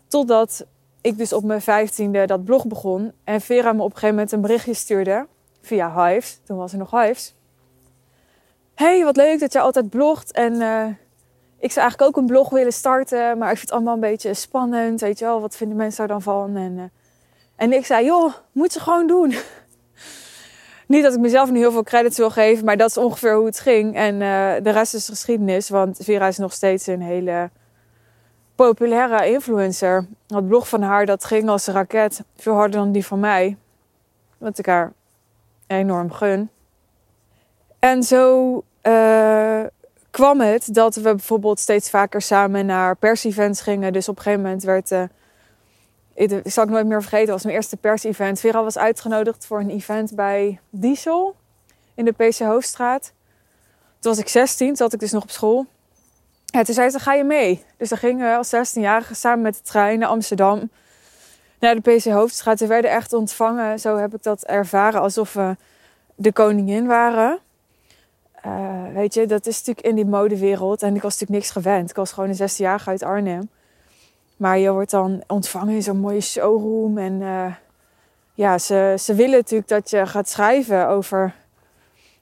Totdat ik dus op mijn vijftiende dat blog begon. En Vera me op een gegeven moment een berichtje stuurde. Via Hives. Toen was er nog Hives. hey, wat leuk dat je altijd blogt. En uh, ik zou eigenlijk ook een blog willen starten. Maar ik vind het allemaal een beetje spannend. Weet je wel, wat vinden mensen daar dan van? En, uh, en ik zei, joh, moet je gewoon doen. <laughs> Niet dat ik mezelf nu heel veel credits wil geven. Maar dat is ongeveer hoe het ging. En uh, de rest is geschiedenis. Want Vera is nog steeds een hele populaire influencer. Het blog van haar dat ging als een raket. Veel harder dan die van mij. Wat ik haar enorm gun. En zo uh, kwam het dat we bijvoorbeeld steeds vaker samen naar pers-events gingen. Dus op een gegeven moment werd... Uh, ik, zal het nooit meer vergeten, was mijn eerste pers-event. Vera was uitgenodigd voor een event bij Diesel in de PC Hoofdstraat. Toen was ik 16, toen zat ik dus nog op school. Toen zei ze, ga je mee? Dus dan gingen we als 16-jarige samen met de trein naar Amsterdam. Naar de PC Hoofdstraat. We werden echt ontvangen, zo heb ik dat ervaren, alsof we de koningin waren. Uh, weet je, dat is natuurlijk in die modewereld. En ik was natuurlijk niks gewend. Ik was gewoon een 16-jarige uit Arnhem. Maar je wordt dan ontvangen in zo'n mooie showroom. En uh, ja, ze, ze willen natuurlijk dat je gaat schrijven over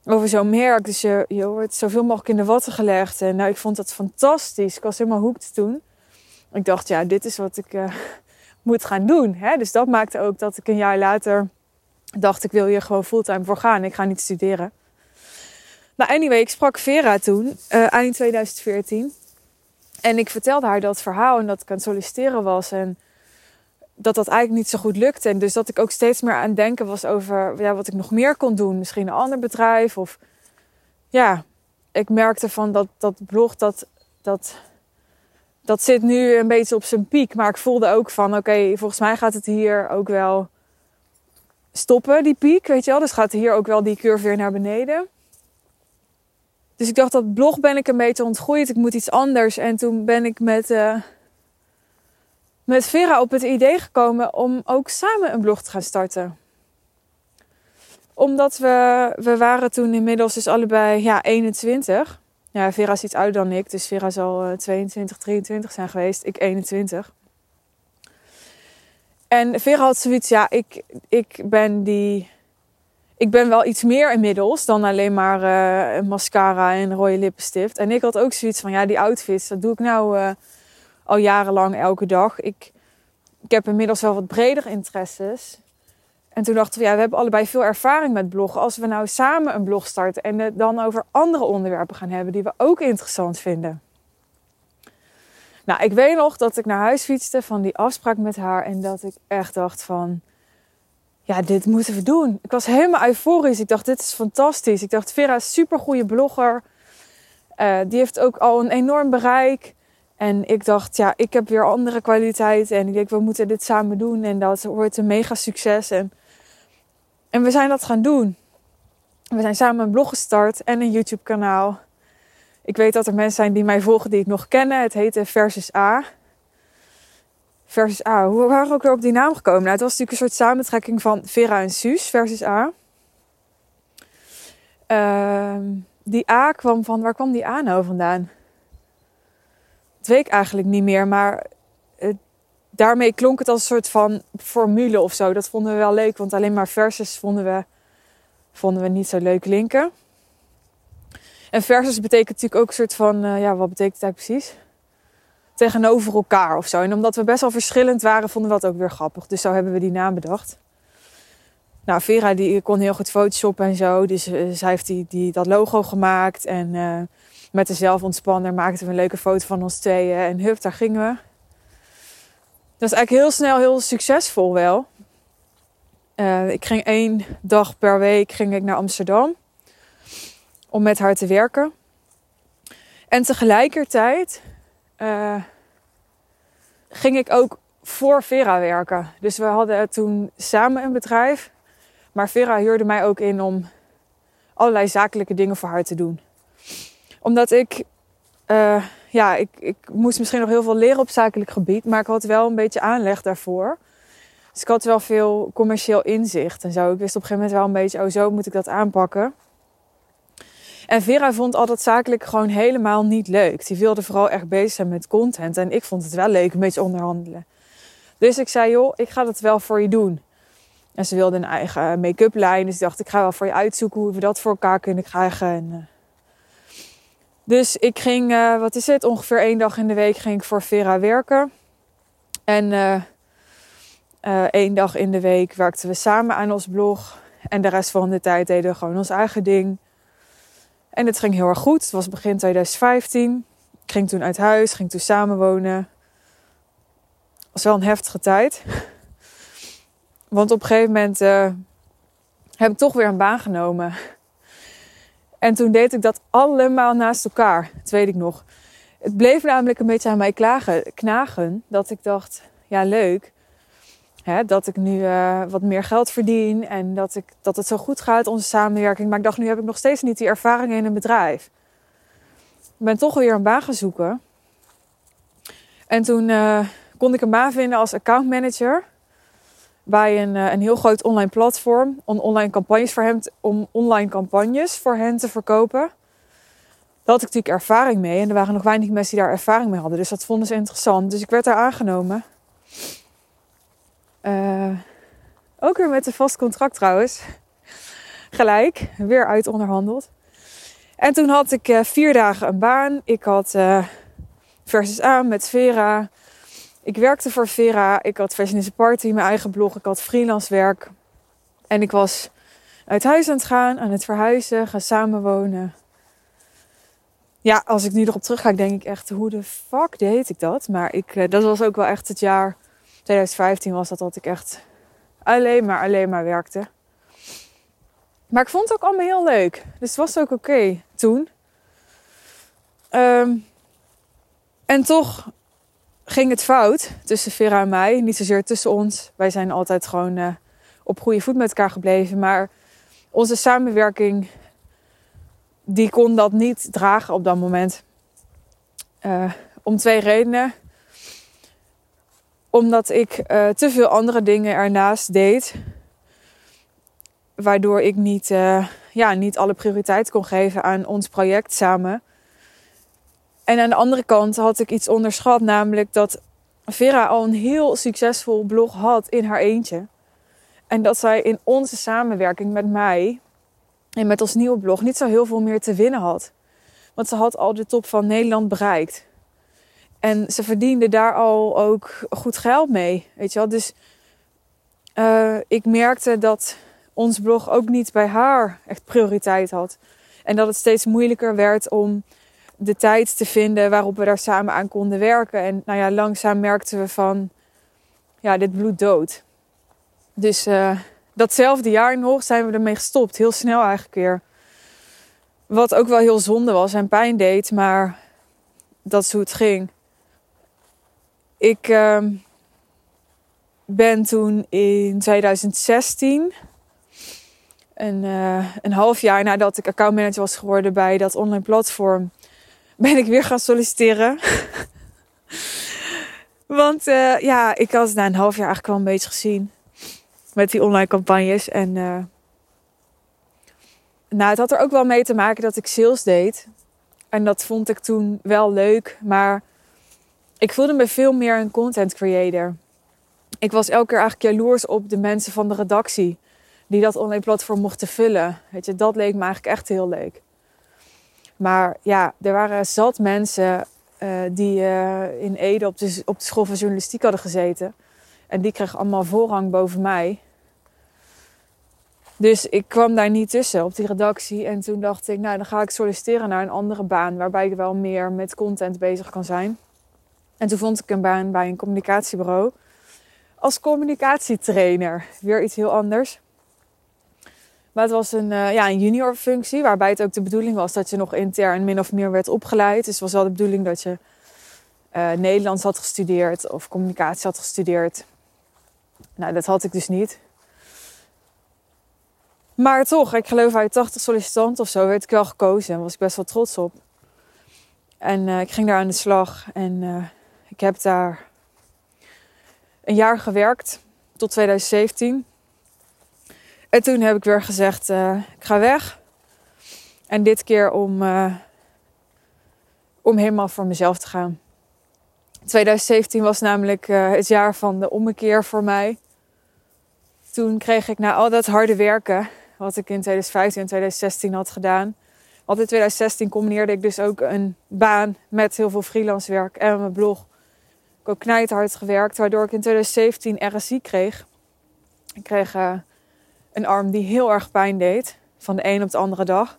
over zo'n merk. Dus je, je wordt zoveel mogelijk in de watten gelegd. En nou, ik vond dat fantastisch. Ik was helemaal hoekt toen. Ik dacht, ja, dit is wat ik uh, <laughs> moet gaan doen. Hè? Dus dat maakte ook dat ik een jaar later dacht, ik wil hier gewoon fulltime voor gaan. Ik ga niet studeren. Nou, anyway, ik sprak Vera toen, uh, eind 2014. En ik vertelde haar dat verhaal en dat ik aan het solliciteren was. En dat dat eigenlijk niet zo goed lukte. En dus dat ik ook steeds meer aan het denken was over ja, wat ik nog meer kon doen. Misschien een ander bedrijf. Of ja, ik merkte van dat, dat blog, dat, dat, dat zit nu een beetje op zijn piek. Maar ik voelde ook van oké, volgens mij gaat het hier ook wel stoppen, die piek. Weet je wel, dus gaat hier ook wel die curve weer naar beneden. Dus ik dacht, dat blog ben ik een beetje ontgroeid. Ik moet iets anders. En toen ben ik met, uh, met Vera op het idee gekomen om ook samen een blog te gaan starten. Omdat we, we waren toen inmiddels dus allebei ja, 21. Ja, Vera is iets ouder dan ik. Dus Vera zal uh, 22, 23 zijn geweest. Ik 21. En Vera had zoiets, ja, ik, ik ben die ik ben wel iets meer inmiddels dan alleen maar uh, mascara en rode lippenstift. En ik had ook zoiets van, ja, die outfits, dat doe ik nou uh, al jarenlang elke dag. Ik, ik heb inmiddels wel wat breder interesses. En toen dachten we, ja, we hebben allebei veel ervaring met bloggen. Als we nou samen een blog starten en het dan over andere onderwerpen gaan hebben die we ook interessant vinden. Nou, ik weet nog dat ik naar huis fietste van die afspraak met haar en dat ik echt dacht van ja, dit moeten we doen. Ik was helemaal euforisch. Ik dacht, dit is fantastisch. Ik dacht, Vera is een supergoeie blogger. Uh, die heeft ook al een enorm bereik. En ik dacht, ja, ik heb weer andere kwaliteiten. En ik denk, we moeten dit samen doen. En dat wordt een mega succes. En, en we zijn dat gaan doen. We zijn samen een blog gestart en een YouTube kanaal. Ik weet dat er mensen zijn die mij volgen die ik nog kennen. Het heette Versus A versus A. Hoe waren we ook weer op die naam gekomen? Nou, het was natuurlijk een soort samentrekking van Vera en Suus versus A. Uh, die A kwam van, waar kwam die A nou vandaan? Dat ik eigenlijk niet meer, maar daarmee klonk het als een soort van formule of zo. Dat vonden we wel leuk, want alleen maar versus vonden we, vonden we niet zo leuk linken. En versus betekent natuurlijk ook een soort van, uh, ja, wat betekent dat precies? tegenover elkaar of zo. En omdat we best wel verschillend waren, vonden we dat ook weer grappig. Dus zo hebben we die naam bedacht. Nou, Vera die kon heel goed photoshoppen en zo. Dus uh, zij heeft die, die, dat logo gemaakt. En uh, met de zelfontspanner maakten we een leuke foto van ons tweeën. En hup, daar gingen we. Dat is eigenlijk heel snel heel succesvol wel. Uh, ik ging één dag per week ging ik naar Amsterdam. Om met haar te werken. En tegelijkertijd ging ik ook voor Vera werken. Dus we hadden toen samen een bedrijf. Maar Vera huurde mij ook in om allerlei zakelijke dingen voor haar te doen. Omdat ik, uh, ja, ik, ik moest misschien nog heel veel leren op zakelijk gebied. Maar ik had wel een beetje aanleg daarvoor. Dus ik had wel veel commercieel inzicht en zo. Ik wist op een gegeven moment wel een beetje, oh zo moet ik dat aanpakken. En Vera vond al dat zakelijk gewoon helemaal niet leuk. Die wilde vooral echt bezig zijn met content. En ik vond het wel leuk, een beetje onderhandelen. Dus ik zei, joh, ik ga dat wel voor je doen. En ze wilde een eigen make-up lijn. Dus ik dacht, ik ga wel voor je uitzoeken hoe we dat voor elkaar kunnen krijgen. En, uh... Dus ik ging, uh, wat is het, ongeveer één dag in de week ging ik voor Vera werken. En uh, één dag in de week werkten we samen aan ons blog. En de rest van de tijd deden we gewoon ons eigen ding. En het ging heel erg goed. Het was begin 2015. Ik ging toen uit huis, ging toen samenwonen. Het was wel een heftige tijd. Want op een gegeven moment uh, heb ik toch weer een baan genomen. En toen deed ik dat allemaal naast elkaar. Dat weet ik nog. Het bleef namelijk een beetje aan mij klagen, knagen. Dat ik dacht, ja leuk. Hè, dat ik nu uh, wat meer geld verdien en dat, ik, dat het zo goed gaat, onze samenwerking. Maar ik dacht, nu heb ik nog steeds niet die ervaring in een bedrijf. Ik ben toch weer een baan gaan zoeken. En toen uh, kon ik een baan vinden als accountmanager bij een, uh, een heel groot online platform om online campagnes voor hem, om online campagnes voor hen te verkopen. Daar had ik natuurlijk ervaring mee en er waren nog weinig mensen die daar ervaring mee hadden. Dus dat vonden ze interessant. Dus ik werd daar aangenomen. Uh, ook weer met een vast contract trouwens. <laughs> Gelijk, weer uit onderhandeld. En toen had ik uh, vier dagen een baan. Ik had uh, versus aan met Vera. Ik werkte voor Vera. Ik had Fashion is a Party, mijn eigen blog. Ik had freelance werk. En ik was uit huis aan het gaan, aan het verhuizen, gaan samenwonen. ja, als ik nu erop terugga, denk ik echt, hoe de fuck deed ik dat? Maar ik, eh, dat was ook wel echt het jaar 2015 was dat dat ik echt alleen maar, alleen maar werkte. Maar ik vond het ook allemaal heel leuk. Dus het was ook oké toen. Ehm, en toch ging het fout tussen Vera en mij. Niet zozeer tussen ons. Wij zijn altijd gewoon uh, op goede voet met elkaar gebleven. Maar onze samenwerking, die kon dat niet dragen op dat moment. Uh, om twee redenen. Omdat ik uh, te veel andere dingen ernaast deed. Waardoor ik niet, ja, niet alle prioriteit kon geven aan ons project samen. En aan de andere kant had ik iets onderschat, namelijk dat Vera al een heel succesvol blog had in haar eentje. En dat zij in onze samenwerking met mij en met ons nieuwe blog niet zo heel veel meer te winnen had. Want ze had al de top van Nederland bereikt. En ze verdiende daar al ook goed geld mee. Weet je wel? Dus uh, ik merkte dat ons blog ook niet bij haar echt prioriteit had. En dat het steeds moeilijker werd om de tijd te vinden waarop we daar samen aan konden werken. En nou ja, langzaam merkten we van, ja, dit bloed dood. Dus uh, datzelfde jaar nog zijn we ermee gestopt. Heel snel eigenlijk weer. Wat ook wel heel zonde was en pijn deed, maar dat is hoe het ging. Ik uh, ben toen in 2016, een, uh, een half jaar nadat ik accountmanager was geworden bij dat online platform, ben ik weer gaan solliciteren. Want uh, ja, ik had na een half jaar eigenlijk wel een beetje gezien met die online campagnes. En uh, nou, het had er ook wel mee te maken dat ik sales deed. En dat vond ik toen wel leuk. Maar ik voelde me veel meer een content creator. Ik was elke keer eigenlijk jaloers op de mensen van de redactie. Die dat online platform mochten vullen. Weet je, dat leek me eigenlijk echt heel leuk. Maar ja, er waren zat mensen uh, die uh, in Ede op de, op de school van journalistiek hadden gezeten. En die kregen allemaal voorrang boven mij. Dus ik kwam daar niet tussen op die redactie. En toen dacht ik, nou dan ga ik solliciteren naar een andere baan. Waarbij ik wel meer met content bezig kan zijn. En toen vond ik een baan bij een communicatiebureau. Als communicatietrainer. Weer iets heel anders. Maar het was een, uh, ja, een junior functie, waarbij het ook de bedoeling was dat je nog intern min of meer werd opgeleid. Dus het was wel de bedoeling dat je uh, Nederlands had gestudeerd of communicatie had gestudeerd. Nou, dat had ik dus niet. Maar toch, ik geloof uit 80 sollicitanten of zo werd ik wel gekozen. Daar was ik best wel trots op. En uh, ik ging daar aan de slag. En ik heb daar een jaar gewerkt tot 2017. En toen heb ik weer gezegd, uh, ik ga weg. En dit keer om, uh, om helemaal voor mezelf te gaan. 2017 was namelijk uh, het jaar van de ommekeer voor mij. Toen kreeg ik na al dat harde werken, wat ik in 2015 en 2016 had gedaan. Want in 2016 combineerde ik dus ook een baan met heel veel freelance werk en mijn blog. Ik heb ook knijthard gewerkt, waardoor ik in 2017 RSI kreeg. Ik kreeg een arm die heel erg pijn deed. Van de een op de andere dag.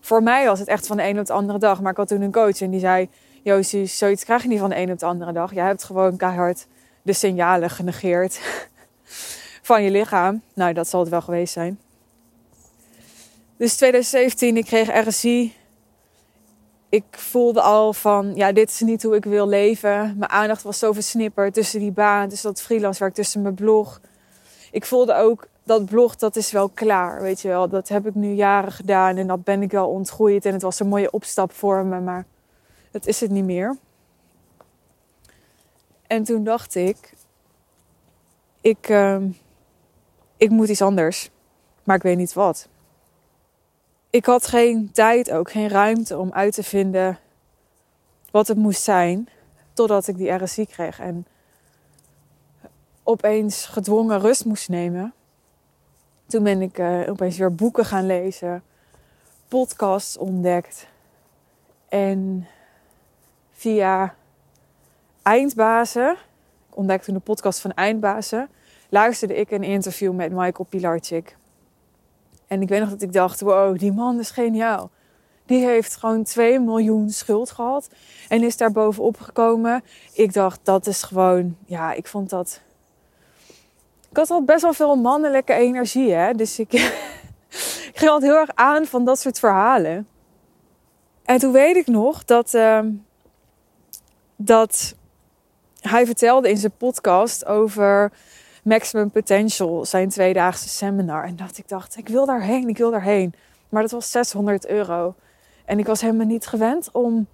Voor mij was het echt van de een op de andere dag. Maar ik had toen een coach en die zei... Josie, zoiets krijg je niet van de een op de andere dag. Je hebt gewoon keihard de signalen genegeerd <laughs> van je lichaam. Nou, dat zal het wel geweest zijn. Dus 2017, ik kreeg RSI. Ik voelde al van, ja, dit is niet hoe ik wil leven. Mijn aandacht was zo versnipperd tussen die baan, tussen dat freelance werk, tussen mijn blog. Ik voelde ook, dat blog, dat is wel klaar, weet je wel. Dat heb ik nu jaren gedaan en dat ben ik wel ontgroeid. En het was een mooie opstap voor me, maar dat is het niet meer. En toen dacht ik, ik, uh, ik moet iets anders, maar ik weet niet wat. Ik had geen tijd ook, geen ruimte om uit te vinden wat het moest zijn, totdat ik die RSI kreeg en opeens gedwongen rust moest nemen. Toen ben ik uh, opeens weer boeken gaan lezen, podcasts ontdekt. En via Eindbazen, ik ontdekte toen de podcast van Eindbazen, luisterde ik een interview met Michael Pilarczyk. En ik weet nog dat ik dacht, wow, die man is geniaal. Die heeft gewoon 2 miljoen schuld gehad en is daar bovenop gekomen. Ik dacht, dat is gewoon, ja, ik vond dat. Ik had al best wel veel mannelijke energie, hè. Dus ik, <laughs> ik ging altijd heel erg aan van dat soort verhalen. En toen weet ik nog dat, uh, dat hij vertelde in zijn podcast over Maximum Potential, zijn tweedaagse seminar. En dat ik dacht, ik wil daarheen, ik wil daarheen. Maar dat was 600 euro. En ik was helemaal niet gewend om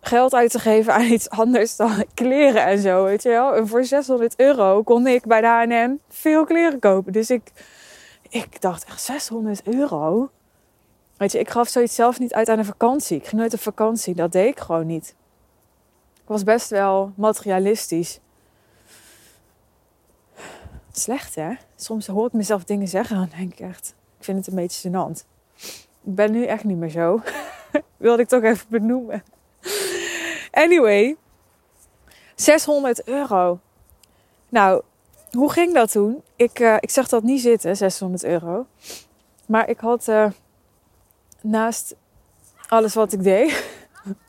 geld uit te geven aan iets anders dan kleren en zo, weet je wel. En voor 600 euro kon ik bij de H&M veel kleren kopen. Dus ik, ik dacht echt 600 euro? Weet je, ik gaf zoiets zelf niet uit aan een vakantie. Ik ging nooit op vakantie, dat deed ik gewoon niet. Ik was best wel materialistisch. Slecht hè? Soms hoor ik mezelf dingen zeggen en denk ik echt, ik vind het een beetje gênant. Ik ben nu echt niet meer zo. <laughs> Wilde ik toch even benoemen. <laughs> Anyway, 600 euro. Nou, hoe ging dat toen? Ik, uh, ik zag dat niet zitten, 600 euro. Maar ik had uh, naast alles wat ik deed,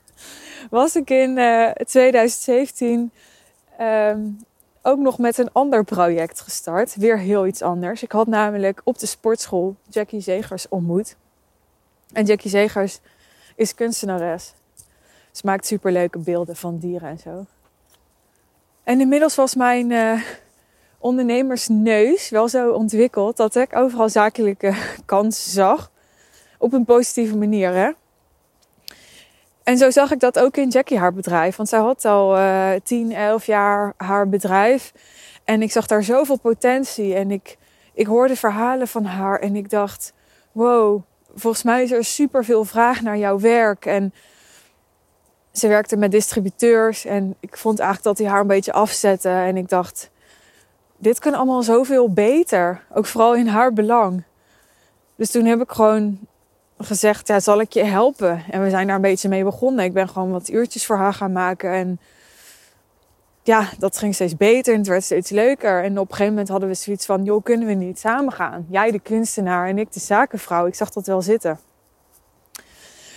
<laughs> was ik in uh, eh, 2017 um, ook nog met een ander project gestart. Weer heel iets anders. Ik had namelijk op de sportschool Jackie Zegers ontmoet. En Jackie Zegers is kunstenares. Ze maakt superleuke beelden van dieren en zo. En inmiddels was mijn uh, ondernemersneus wel zo ontwikkeld dat ik overal zakelijke <laughs> kansen zag. Op een positieve manier, hè. En zo zag ik dat ook in Jackie haar bedrijf. Want zij had al uh, 10, 11 jaar haar bedrijf. En ik zag daar zoveel potentie. En ik, ik hoorde verhalen van haar. En ik dacht, wow, volgens mij is er super veel vraag naar jouw werk. En ze werkte met distributeurs. En ik vond eigenlijk dat hij haar een beetje afzette. En ik dacht, dit kan allemaal zoveel beter. Ook vooral in haar belang. Dus toen heb ik gewoon gezegd, ja, zal ik je helpen? En we zijn daar een beetje mee begonnen. Ik ben gewoon wat uurtjes voor haar gaan maken. En ja, dat ging steeds beter en het werd steeds leuker. En op een gegeven moment hadden we zoiets van, joh, kunnen we niet samen gaan? Jij de kunstenaar en ik de zakenvrouw. Ik zag dat wel zitten.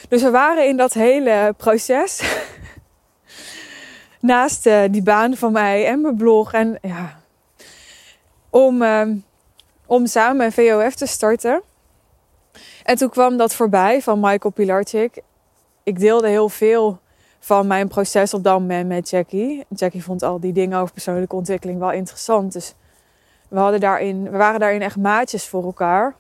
Dus we waren in dat hele proces. <laughs> Naast uh, die baan van mij en mijn blog. En ja, om, uh, om samen een VOF te starten. En toen kwam dat voorbij van Michael Pilarczyk. Ik deelde heel veel van mijn proces op dat moment met Jackie. Jackie vond al die dingen over persoonlijke ontwikkeling wel interessant. Dus we, hadden daarin, we waren daarin echt maatjes voor elkaar.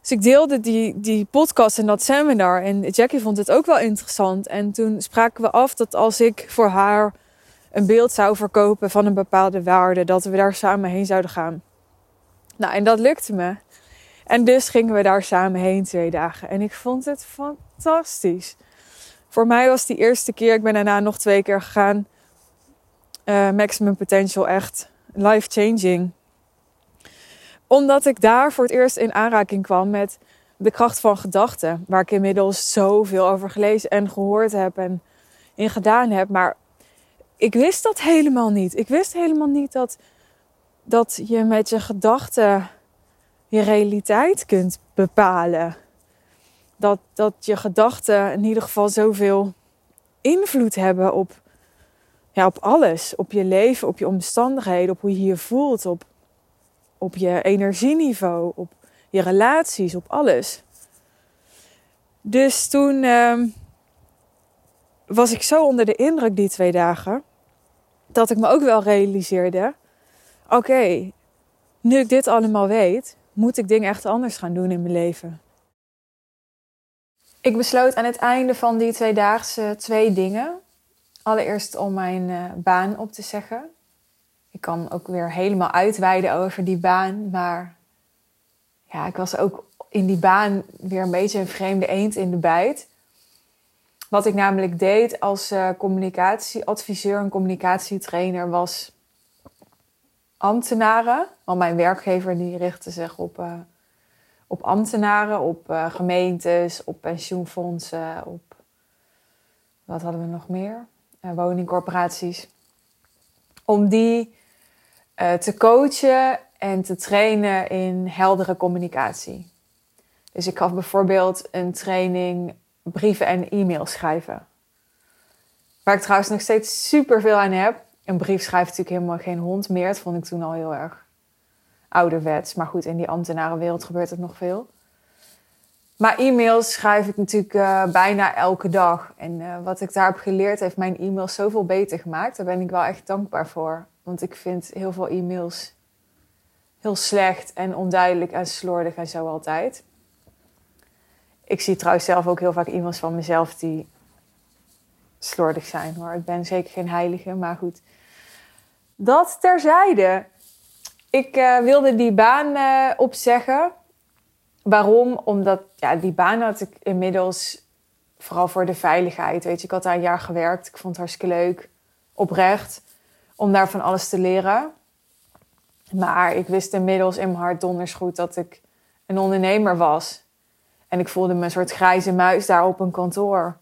Dus ik deelde die, die podcast en dat seminar. En Jackie vond het ook wel interessant. En toen spraken we af dat als ik voor haar een beeld zou verkopen van een bepaalde waarde, dat we daar samen heen zouden gaan. Nou, en dat lukte me. En dus gingen we daar samen heen twee dagen. En ik vond het fantastisch. Voor mij was die eerste keer, ik ben daarna nog twee keer gegaan. Uh, maximum potential echt life changing. Omdat ik daar voor het eerst in aanraking kwam met de kracht van gedachten. Waar ik inmiddels zoveel over gelezen en gehoord heb en in gedaan heb. Maar ik wist dat helemaal niet. Ik wist helemaal niet dat, dat je met je gedachten je realiteit kunt bepalen. Dat, dat je gedachten in ieder geval zoveel invloed hebben op, ja, op alles. Op je leven, op je omstandigheden, op hoe je je voelt, op, op je energieniveau, op je relaties, op alles. Dus toen uh, was ik zo onder de indruk die twee dagen, dat ik me ook wel realiseerde: oké, nu ik dit allemaal weet, moet ik dingen echt anders gaan doen in mijn leven. Ik besloot aan het einde van die tweedaagse twee dingen. Allereerst om mijn uh, baan op te zeggen. Ik kan ook weer helemaal uitweiden over die baan. Maar ja, ik was ook in die baan weer een beetje een vreemde eend in de bijt. Wat ik namelijk deed als uh, communicatieadviseur en communicatietrainer was ambtenaren. Want mijn werkgever die richtte zich op, uh, op ambtenaren, op uh, gemeentes, op pensioenfondsen, op wat hadden we nog meer? Woningcorporaties. Om die te coachen en te trainen in heldere communicatie. Dus ik had bijvoorbeeld een training brieven en e-mails schrijven. Waar ik trouwens nog steeds super veel aan heb. Een brief schrijft natuurlijk helemaal geen hond meer. Dat vond ik toen al heel erg ouderwets. Maar goed, in die ambtenarenwereld gebeurt het nog veel. Maar e-mails schrijf ik natuurlijk uh, bijna elke dag. En uh, wat ik daar heb geleerd heeft mijn e-mails zoveel beter gemaakt. Daar ben ik wel echt dankbaar voor. Want ik vind heel veel e-mails heel slecht en onduidelijk en slordig en zo altijd. Ik zie trouwens zelf ook heel vaak e-mails van mezelf die slordig zijn hoor. Ik ben zeker geen heilige, maar goed. Dat terzijde. Ik uh, wilde die baan uh, opzeggen. Waarom? Omdat ja, die baan had ik inmiddels vooral voor de veiligheid. Weet je, ik had daar een jaar gewerkt. Ik vond het hartstikke leuk, oprecht, om daar van alles te leren. Maar ik wist inmiddels in mijn hart donders goed dat ik een ondernemer was. En ik voelde me een soort grijze muis daar op een kantoor.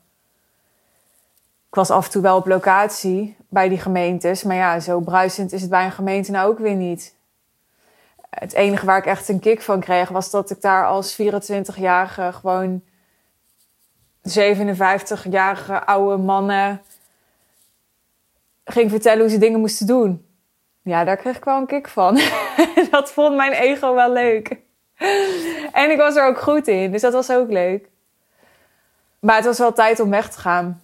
Ik was af en toe wel op locatie bij die gemeentes. Maar ja, zo bruisend is het bij een gemeente nou ook weer niet. Het enige waar ik echt een kick van kreeg, was dat ik daar als 24-jarige gewoon 57-jarige oude mannen ging vertellen hoe ze dingen moesten doen. Ja, daar kreeg ik wel een kick van. <laughs> dat vond mijn ego wel leuk. en ik was er ook goed in, dus dat was ook leuk. Maar het was wel tijd om weg te gaan.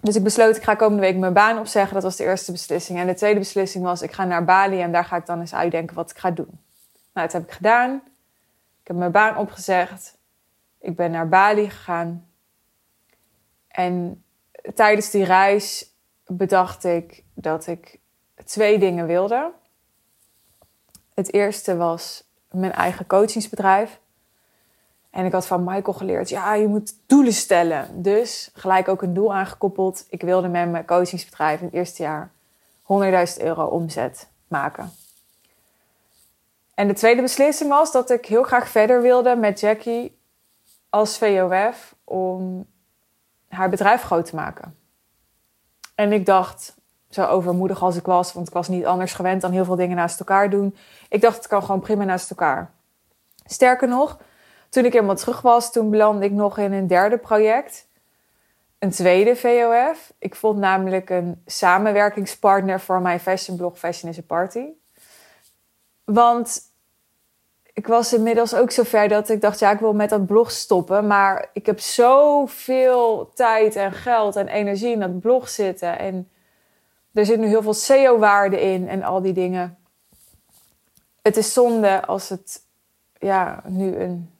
Dus ik besloot, ik ga komende week mijn baan opzeggen. Dat was de eerste beslissing. En de tweede beslissing was, ik ga naar Bali en daar ga ik dan eens uitdenken wat ik ga doen. Nou, dat heb ik gedaan. Ik heb mijn baan opgezegd. Ik ben naar Bali gegaan. En tijdens die reis bedacht ik dat ik twee dingen wilde. Het eerste was mijn eigen coachingsbedrijf. En ik had van Michael geleerd, ja, je moet doelen stellen. Dus gelijk ook een doel aangekoppeld. Ik wilde met mijn coachingsbedrijf in het eerste jaar 100.000 euro omzet maken. En de tweede beslissing was dat ik heel graag verder wilde met Jackie als VOF om haar bedrijf groot te maken. En ik dacht, zo overmoedig als ik was, want ik was niet anders gewend dan heel veel dingen naast elkaar doen. Ik dacht, het kan gewoon prima naast elkaar. Sterker nog, toen ik helemaal terug was, toen belandde ik nog in een derde project. Een tweede VOF. Ik vond namelijk een samenwerkingspartner voor mijn fashionblog Fashion is a Party. Want ik was inmiddels ook zover dat ik dacht, ja, ik wil met dat blog stoppen. Maar ik heb zoveel tijd en geld en energie in dat blog zitten. En er zit nu heel veel SEO-waarde in en al die dingen. Het is zonde als het ja, nu een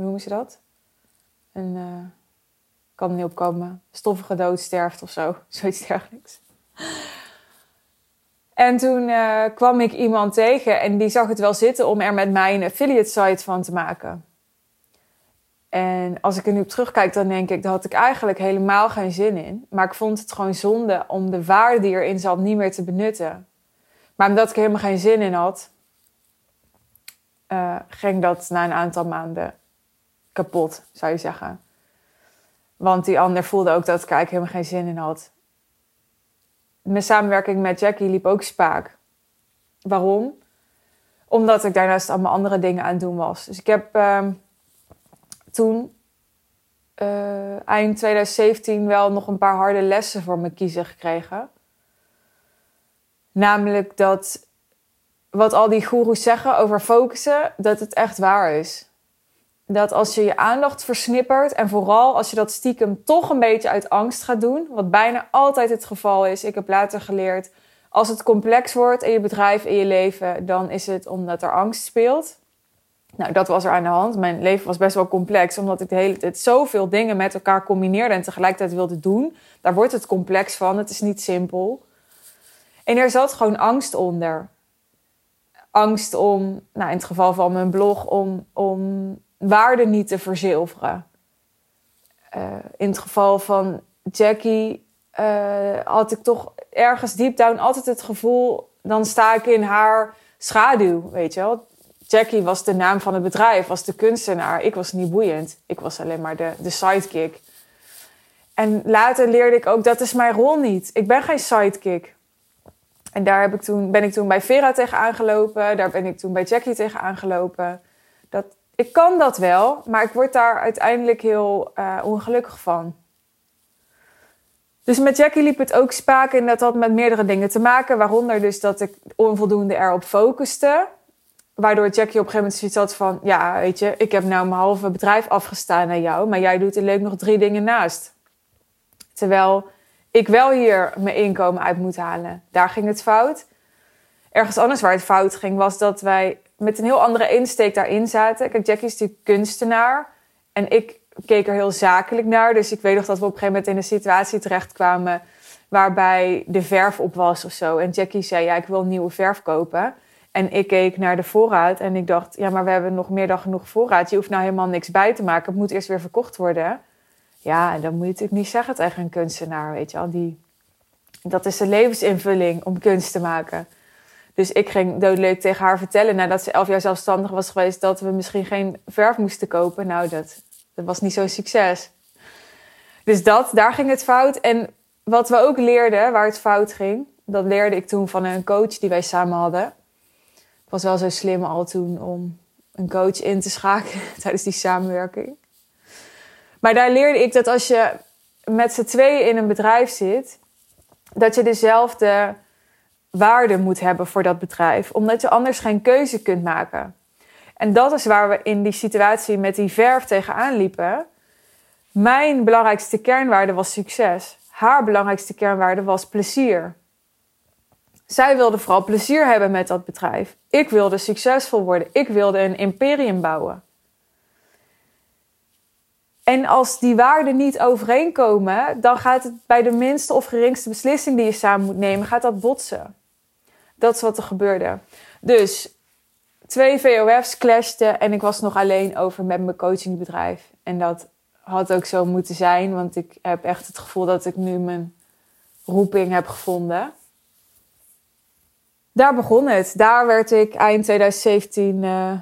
hoe noemen ze dat? Een, uh, kan er niet opkomen, stoffige dood sterft of zo, <laughs> zoiets dergelijks. En toen uh, kwam ik iemand tegen en die zag het wel zitten om er met mij een affiliate site van te maken. En als ik er nu op terugkijk, dan denk ik, daar had ik eigenlijk helemaal geen zin in. Maar ik vond het gewoon zonde om de waarde die erin zat niet meer te benutten. Maar omdat ik er helemaal geen zin in had, uh, ging dat na een aantal maanden kapot, zou je zeggen. Want die ander voelde ook dat ik eigenlijk helemaal geen zin in had. Mijn samenwerking met Jackie liep ook spaak. Waarom? Omdat ik daarnaast allemaal andere dingen aan het doen was. Dus ik heb uh, toen uh, eind 2017 wel nog een paar harde lessen voor me kiezen gekregen. Namelijk dat wat al die goeroes zeggen over focussen, dat het echt waar is dat als je je aandacht versnippert en vooral als je dat stiekem toch een beetje uit angst gaat doen, wat bijna altijd het geval is, ik heb later geleerd, als het complex wordt in je bedrijf, in je leven, dan is het omdat er angst speelt. Nou, dat was er aan de hand. Mijn leven was best wel complex, omdat ik de hele tijd zoveel dingen met elkaar combineerde en tegelijkertijd wilde doen. Daar wordt het complex van, het is niet simpel. En er zat gewoon angst onder. Angst om, nou in het geval van mijn blog, om, om waarde niet te verzilveren. Uh, in het geval van Jackie uh, had ik toch ergens deep down altijd het gevoel... dan sta ik in haar schaduw, weet je wel. Jackie was de naam van het bedrijf, was de kunstenaar. Ik was niet boeiend. Ik was alleen maar de, de sidekick. En later leerde ik ook, dat is mijn rol niet. Ik ben geen sidekick. En daar heb ik toen, ben ik toen bij Vera tegen aangelopen. Daar ben ik toen bij Jackie tegen aangelopen. Ik kan dat wel, maar ik word daar uiteindelijk heel uh, ongelukkig van. Dus met Jackie liep het ook spaak en dat had met meerdere dingen te maken. Waaronder dus dat ik onvoldoende erop focuste. Waardoor Jackie op een gegeven moment zoiets had van... Ja, weet je, ik heb nou mijn halve bedrijf afgestaan naar jou... maar jij doet er leuk nog drie dingen naast. Terwijl ik wel hier mijn inkomen uit moet halen. Daar ging het fout. Ergens anders waar het fout ging, was dat wij met een heel andere insteek daarin zaten. Kijk, Jackie is natuurlijk kunstenaar. En ik keek er heel zakelijk naar. Dus ik weet nog dat we op een gegeven moment in een situatie terechtkwamen... waarbij de verf op was of zo. En Jackie zei, ja, ik wil nieuwe verf kopen. En ik keek naar de voorraad en ik dacht... ja, maar we hebben nog meer dan genoeg voorraad. Je hoeft nou helemaal niks bij te maken. Het moet eerst weer verkocht worden. Ja, en dan moet je natuurlijk niet zeggen tegen een kunstenaar, weet je wel. Die, dat is de levensinvulling om kunst te maken. Dus ik ging doodleuk tegen haar vertellen, nadat ze elf jaar zelfstandig was geweest, dat we misschien geen verf moesten kopen. Nou, dat, dat was niet zo'n succes. Dus dat, daar ging het fout. En wat we ook leerden, waar het fout ging, dat leerde ik toen van een coach die wij samen hadden. Ik was wel zo slim al toen om een coach in te schakelen <laughs> tijdens die samenwerking. Maar daar leerde ik dat als je met z'n tweeën in een bedrijf zit, dat je dezelfde waarde moet hebben voor dat bedrijf, omdat je anders geen keuze kunt maken. En dat is waar we in die situatie met die verf tegenaan liepen. Mijn belangrijkste kernwaarde was succes. Haar belangrijkste kernwaarde was plezier. Zij wilde vooral plezier hebben met dat bedrijf. Ik wilde succesvol worden. Ik wilde een imperium bouwen. En als die waarden niet overeenkomen, dan gaat het bij de minste of geringste beslissing die je samen moet nemen, gaat dat botsen. Dat is wat er gebeurde. Dus twee VOF's clashten en ik was nog alleen over met mijn coachingbedrijf. En dat had ook zo moeten zijn, want ik heb echt het gevoel dat ik nu mijn roeping heb gevonden. Daar begon het. Daar werd ik eind 2017 uh,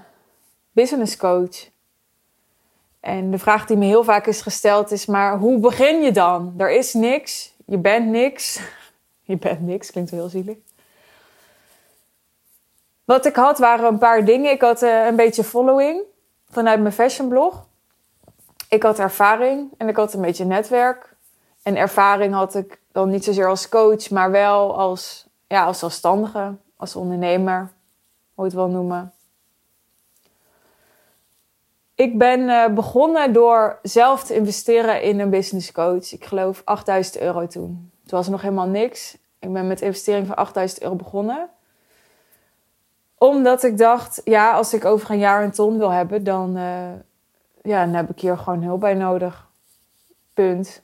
business coach. En de vraag die me heel vaak is gesteld is: maar hoe begin je dan? Er is niks, je bent niks. <laughs> Je bent niks, klinkt heel zielig. Wat ik had waren een paar dingen. Ik had uh, een beetje following vanuit mijn fashionblog. Ik had ervaring en ik had een beetje netwerk. En ervaring had ik dan niet zozeer als coach, maar wel als, ja, als zelfstandige, als ondernemer, hoe je het wel noemen. Ik ben uh, begonnen door zelf te investeren in een business coach. Ik geloof 8000 euro toen. Toen was er nog helemaal niks. Ik ben met investering van 8000 euro begonnen omdat ik dacht, ja, als ik over een jaar een ton wil hebben, dan, uh, ja, dan heb ik hier gewoon hulp bij nodig. Punt.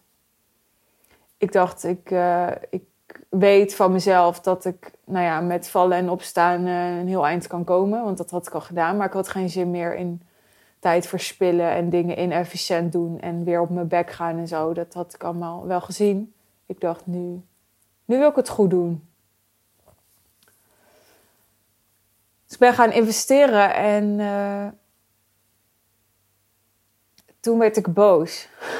Ik dacht, ik, uh, ik weet van mezelf dat ik nou ja, met vallen en opstaan uh, een heel eind kan komen. Want dat had ik al gedaan. Maar ik had geen zin meer in tijd verspillen en dingen inefficiënt doen. En weer op mijn bek gaan en zo. Dat had ik allemaal wel gezien. Ik dacht, nu, nu wil ik het goed doen. Dus ik ben gaan investeren en uh, toen werd ik boos. <laughs>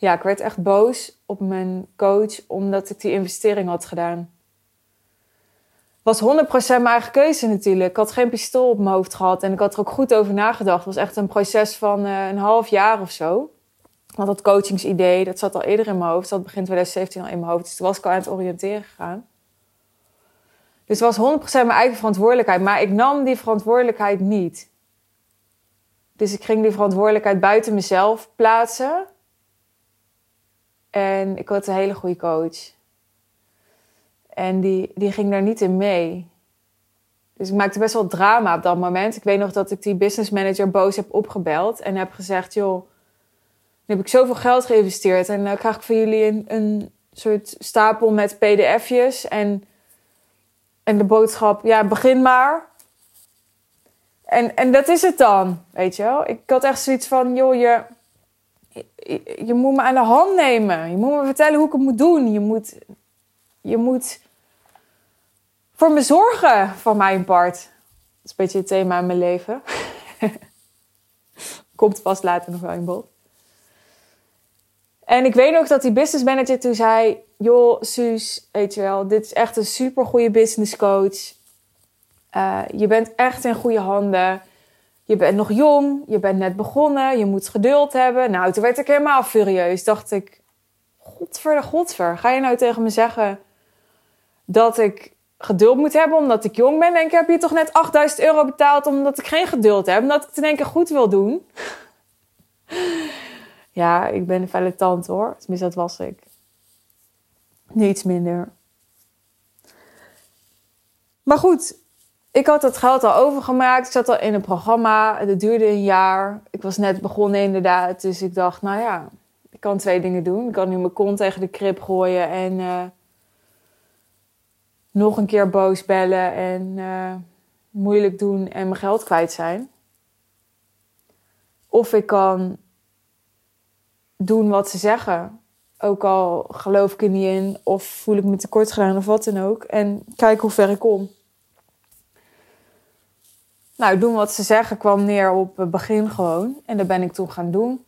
Ja, ik werd echt boos op mijn coach omdat ik die investering had gedaan. Was 100% mijn eigen keuze natuurlijk. Ik had geen pistool op mijn hoofd gehad en ik had er ook goed over nagedacht. Het was echt een proces van uh, een half jaar of zo. Want dat coachingsidee, dat zat al eerder in mijn hoofd. Dat begin 2017 al in mijn hoofd. Dus toen was ik al aan het oriënteren gegaan. Dus het was 100% mijn eigen verantwoordelijkheid. Maar ik nam die verantwoordelijkheid niet. Dus ik ging die verantwoordelijkheid buiten mezelf plaatsen. En ik had een hele goede coach. En die, die ging daar niet in mee. Dus ik maakte best wel drama op dat moment. Ik weet nog dat ik die business manager boos heb opgebeld. En heb gezegd, joh, nu heb ik zoveel geld geïnvesteerd. En dan krijg ik van jullie een, een soort stapel met pdf'jes. En en de boodschap, ja, begin maar. En, en dat is het dan, weet je wel. Ik had echt zoiets van, joh, je, je, moet me aan de hand nemen. Je moet me vertellen hoe ik het moet doen. Je moet, je moet voor me zorgen, van mijn part. Dat is een beetje het thema in mijn leven. <laughs> Komt vast later nog wel in bod. En ik weet nog dat die business manager toen zei: Joh, Suus, weet je wel, dit is echt een super goede business coach. Uh, je bent echt in goede handen. je bent nog jong, je bent net begonnen, je moet geduld hebben. Nou, toen werd ik helemaal furieus. Dacht ik, godver de godver. Ga je nou tegen me zeggen dat ik geduld moet hebben omdat ik jong ben? En ik heb je toch net 8000 euro betaald omdat ik geen geduld heb. Omdat ik het in één keer goed wil doen. <laughs> ja, ik ben een felle tand hoor. Tenminste, dat was ik. Niets minder. Maar goed, ik had dat geld al overgemaakt. Ik zat al in een programma. Het duurde een jaar. Ik was net begonnen inderdaad. Dus ik dacht, nou ja, ik kan twee dingen doen. Ik kan nu mijn kont tegen de krip gooien en uh, nog een keer boos bellen en uh, moeilijk doen en mijn geld kwijt zijn. Of ik kan doen wat ze zeggen. Ook al geloof ik er niet in of voel ik me tekort gedaan of wat dan ook. En kijken hoe ver ik kom. Nou, doen wat ze zeggen kwam neer op het begin gewoon. En dat ben ik toen gaan doen.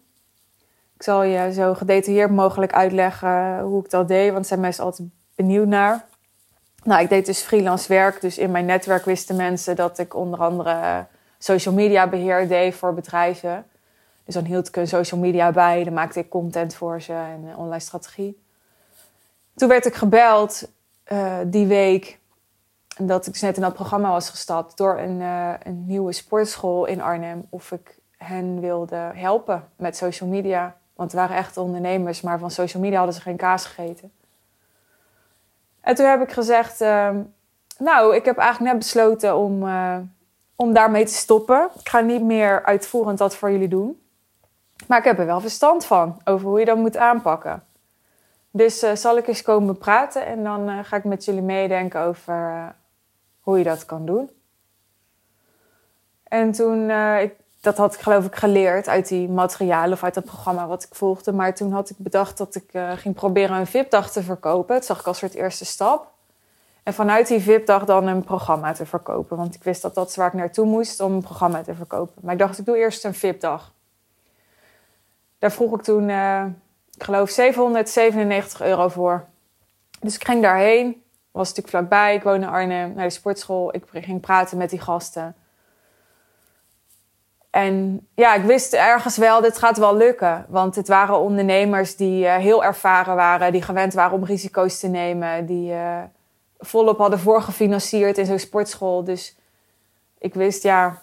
Ik zal je zo gedetailleerd mogelijk uitleggen hoe ik dat deed, want zijn mensen altijd benieuwd naar. Nou, ik deed dus freelance werk. Dus in mijn netwerk wisten mensen dat ik onder andere social media beheer deed voor bedrijven. Dus dan hield ik social media bij, dan maakte ik content voor ze en online strategie. Toen werd ik gebeld uh, die week dat ik dus net in dat programma was gestapt door een, uh, een nieuwe sportschool in Arnhem. Of ik hen wilde helpen met social media. Want het waren echt ondernemers, maar van social media hadden ze geen kaas gegeten. En toen heb ik gezegd, uh, nou, ik heb eigenlijk net besloten om, om daarmee te stoppen. Ik ga niet meer uitvoerend dat voor jullie doen. Maar ik heb er wel verstand van over hoe je dat moet aanpakken. Dus uh, zal ik eens komen praten en dan ga ik met jullie meedenken over hoe je dat kan doen. En toen, ik dat had ik geloof ik geleerd uit die materialen of uit het programma wat ik volgde. Maar toen had ik bedacht dat ik ging proberen een VIP-dag te verkopen. Dat zag ik als soort eerste stap. En vanuit die VIP-dag dan een programma te verkopen. Want ik wist dat dat is waar ik naartoe moest om een programma te verkopen. Maar ik dacht, ik doe eerst een VIP-dag. Daar vroeg ik toen, uh, ik geloof, 797 euro voor. Dus ik ging daarheen. Was natuurlijk vlakbij. Ik woonde in Arnhem, naar de sportschool. Ik ging praten met die gasten. En ja, ik wist ergens wel, dit gaat wel lukken. Want het waren ondernemers die uh, heel ervaren waren, die gewend waren om risico's te nemen, die uh, volop hadden voorgefinancierd in zo'n sportschool. Dus ik wist, ja,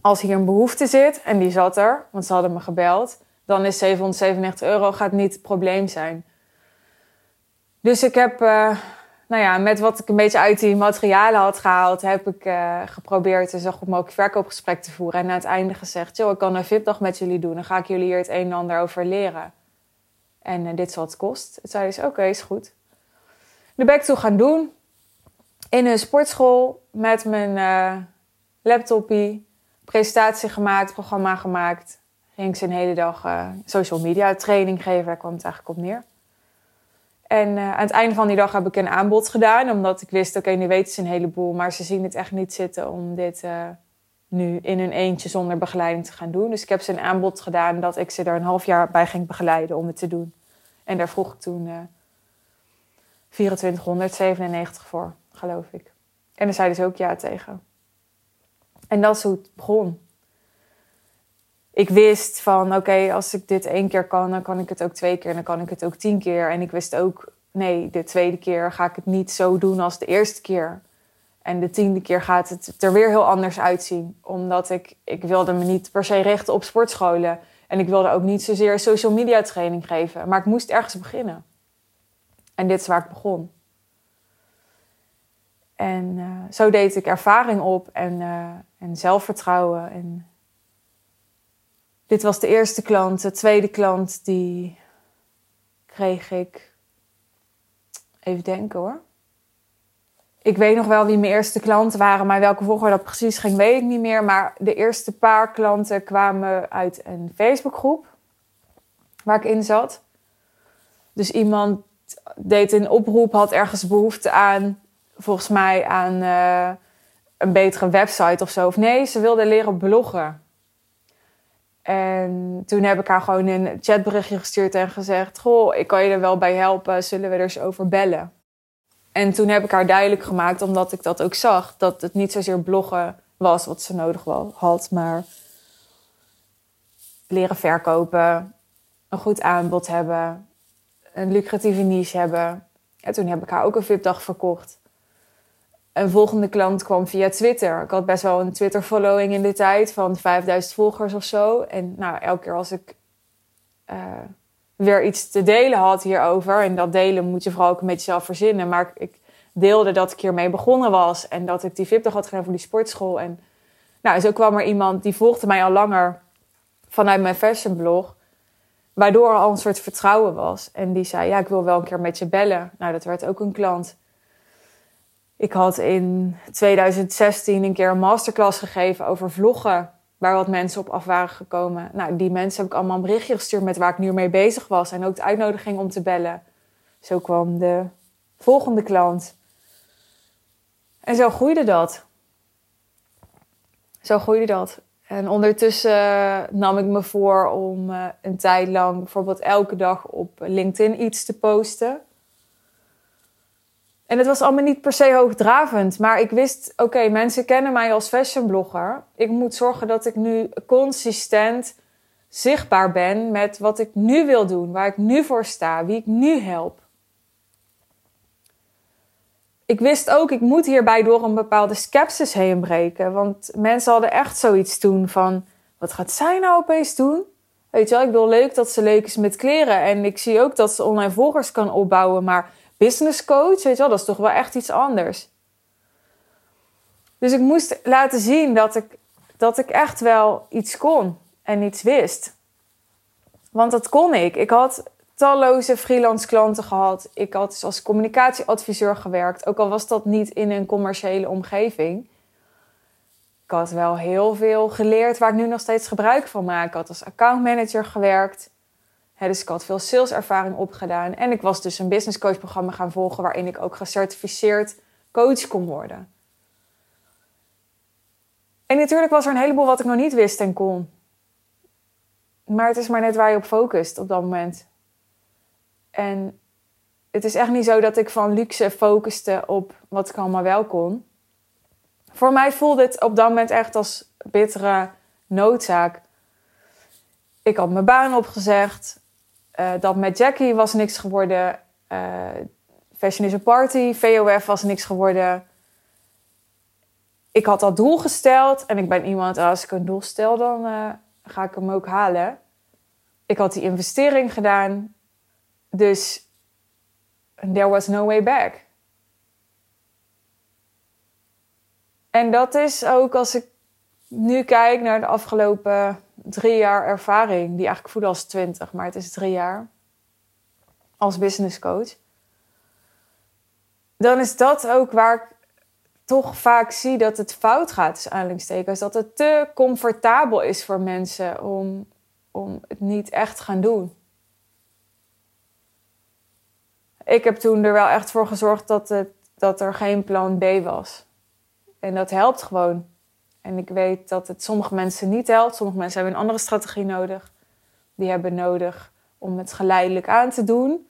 als hier een behoefte zit, en die zat er, want ze hadden me gebeld, dan is 797 euro gaat niet het probleem zijn. Dus ik heb uh, nou ja, met wat ik een beetje uit die materialen had gehaald, heb ik uh, geprobeerd een zo goed mogelijk verkoopgesprek te voeren. En aan het einde gezegd, joh, ik kan een VIP-dag met jullie doen. Dan ga ik jullie hier het een en ander over leren. En uh, dit is wat het kost. Toen zei ze, oké, is goed. Ben ik toe gaan doen. In een sportschool met mijn laptopie. Presentatie gemaakt, programma gemaakt. Ging ze een hele dag social media training geven. Daar kwam het eigenlijk op neer. En uh, aan het einde van die dag heb ik een aanbod gedaan. Omdat ik wist, oké, okay, nu weten ze een heleboel. Maar ze zien het echt niet zitten om dit uh, nu in hun eentje zonder begeleiding te gaan doen. Dus ik heb ze een aanbod gedaan dat ik ze er een half jaar bij ging begeleiden om het te doen. En daar vroeg ik toen uh, 2497 voor, geloof ik. En daar zeiden ze ook ja tegen. En dat is hoe het begon. Ik wist van, oké, als ik dit één keer kan, dan kan ik het ook twee keer. Dan kan ik het ook tien keer. En ik wist ook, nee, de tweede keer ga ik het niet zo doen als de eerste keer. En de tiende keer gaat het er weer heel anders uitzien. Omdat ik, ik wilde me niet per se richten op sportscholen. En ik wilde ook niet zozeer social media training geven. Maar ik moest ergens beginnen. En dit is waar ik begon. En uh, zo deed ik ervaring op en, uh, en zelfvertrouwen. En dit was de eerste klant. De tweede klant die kreeg ik. Even denken hoor. Ik weet nog wel wie mijn eerste klanten waren, maar welke volgorde dat precies ging, weet ik niet meer. Maar de eerste paar klanten kwamen uit een Facebookgroep waar ik in zat. Dus iemand deed een oproep, had ergens behoefte aan, volgens mij aan uh, een betere website of zo. Of nee, ze wilde leren bloggen. En toen heb ik haar gewoon een chatberichtje gestuurd en gezegd: Goh, ik kan je er wel bij helpen, zullen we er eens over bellen? En toen heb ik haar duidelijk gemaakt, omdat ik dat ook zag, dat het niet zozeer bloggen was wat ze nodig had. Maar leren verkopen, een goed aanbod hebben, een lucratieve niche hebben. En toen heb ik haar ook een VIP-dag verkocht. Een volgende klant kwam via Twitter. Ik had best wel een Twitter-following in de tijd van 5000 volgers of zo. En nou, elke keer als ik uh, weer iets te delen had hierover. En dat delen moet je vooral ook een beetje zelf verzinnen. Maar ik deelde dat ik hiermee begonnen was. En dat ik die VIP-dag had gedaan voor die sportschool. En nou, zo kwam er iemand die volgde mij al langer vanuit mijn fashionblog. Waardoor er al een soort vertrouwen was. En die zei, ja, ik wil wel een keer met je bellen. Nou, dat werd ook een klant. Ik had in 2016 een keer een masterclass gegeven over vloggen. Waar wat mensen op af waren gekomen. Nou, die mensen heb ik allemaal een berichtje gestuurd met waar ik nu mee bezig was. En ook de uitnodiging om te bellen. Zo kwam de volgende klant. En zo groeide dat. Zo groeide dat. En ondertussen nam ik me voor om uh, een tijd lang bijvoorbeeld elke dag op LinkedIn iets te posten. En het was allemaal niet per se hoogdravend, maar ik wist, oké, mensen kennen mij als fashionblogger. Ik moet zorgen dat ik nu consistent zichtbaar ben met wat ik nu wil doen, waar ik nu voor sta, wie ik nu help. Ik wist ook, ik moet hierbij door een bepaalde skepsis heen breken. Want mensen hadden echt zoiets toen van, wat gaat zij nou opeens doen? Weet je wel, ik bedoel leuk dat ze leuk is met kleren. En ik zie ook dat ze online volgers kan opbouwen. Maar business coach, weet je wel, dat is toch wel echt iets anders. Dus ik moest laten zien dat ik, dat ik echt wel iets kon en iets wist. Want dat kon ik. Ik had talloze freelance klanten gehad. Ik had dus als communicatieadviseur gewerkt, ook al was dat niet in een commerciële omgeving. Ik had wel heel veel geleerd waar ik nu nog steeds gebruik van maak. Ik had als accountmanager gewerkt. Dus ik had veel saleservaring opgedaan. En ik was dus een business coach programma gaan volgen waarin ik ook gecertificeerd coach kon worden. En natuurlijk was er een heleboel wat ik nog niet wist en kon. Maar het is maar net waar je op focust op dat moment. En het is echt niet zo dat ik van luxe focuste op wat ik allemaal wel kon. Voor mij voelde het op dat moment echt als bittere noodzaak. Ik had mijn baan opgezegd. Uh, dat met Jackie was niks geworden. Uh, Fashion is a Party, VOF was niks geworden. Ik had dat doel gesteld en ik ben iemand, als ik een doel stel, dan uh, ga ik hem ook halen. Ik had die investering gedaan. Dus there was no way back. En dat is ook als ik nu kijk naar de afgelopen drie jaar ervaring, die eigenlijk voelde als twintig, maar het is drie jaar als business coach. Dan is dat ook waar ik toch vaak zie dat het fout gaat, dus aanhalingstekens. Dat het te comfortabel is voor mensen om, om het niet echt gaan doen ik heb toen er wel echt voor gezorgd dat, het, dat er geen plan B was. En dat helpt gewoon. En ik weet dat het sommige mensen niet helpt. Sommige mensen hebben een andere strategie nodig. Die hebben nodig om het geleidelijk aan te doen,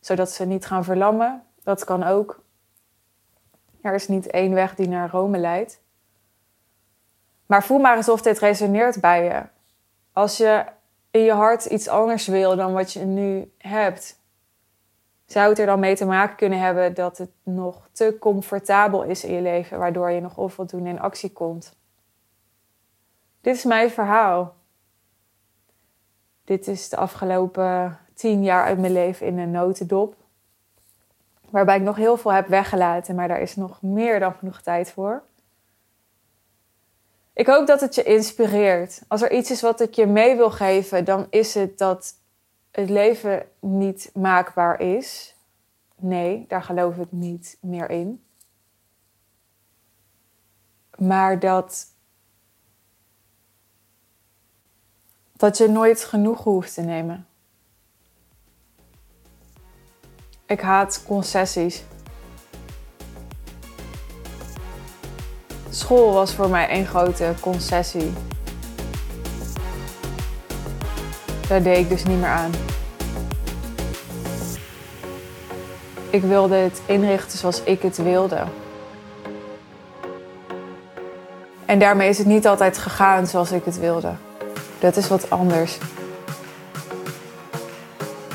zodat ze niet gaan verlammen. Dat kan ook. Er is niet één weg die naar Rome leidt. Maar voel maar eens of dit resoneert bij je. Als je in je hart iets anders wil dan wat je nu hebt, zou het er dan mee te maken kunnen hebben dat het nog te comfortabel is in je leven, waardoor je nog onvoldoende in actie komt? Dit is mijn verhaal. Dit is de afgelopen tien jaar uit mijn leven in een notendop. Waarbij ik nog heel veel heb weggelaten, maar daar is nog meer dan genoeg tijd voor. Ik hoop dat het je inspireert. Als er iets is wat ik je mee wil geven, dan is het dat het leven niet maakbaar is. Nee, daar geloof ik niet meer in. Maar dat, dat je nooit genoeg hoeft te nemen. Ik haat concessies. School was voor mij een grote concessie. Daar deed ik dus niet meer aan. Ik wilde het inrichten zoals ik het wilde. En daarmee is het niet altijd gegaan zoals ik het wilde. Dat is wat anders.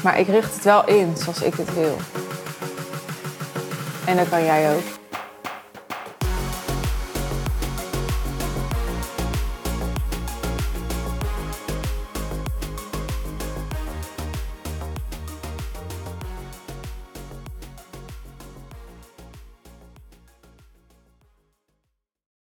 Maar ik richt het wel in zoals ik het wil. En dat kan jij ook.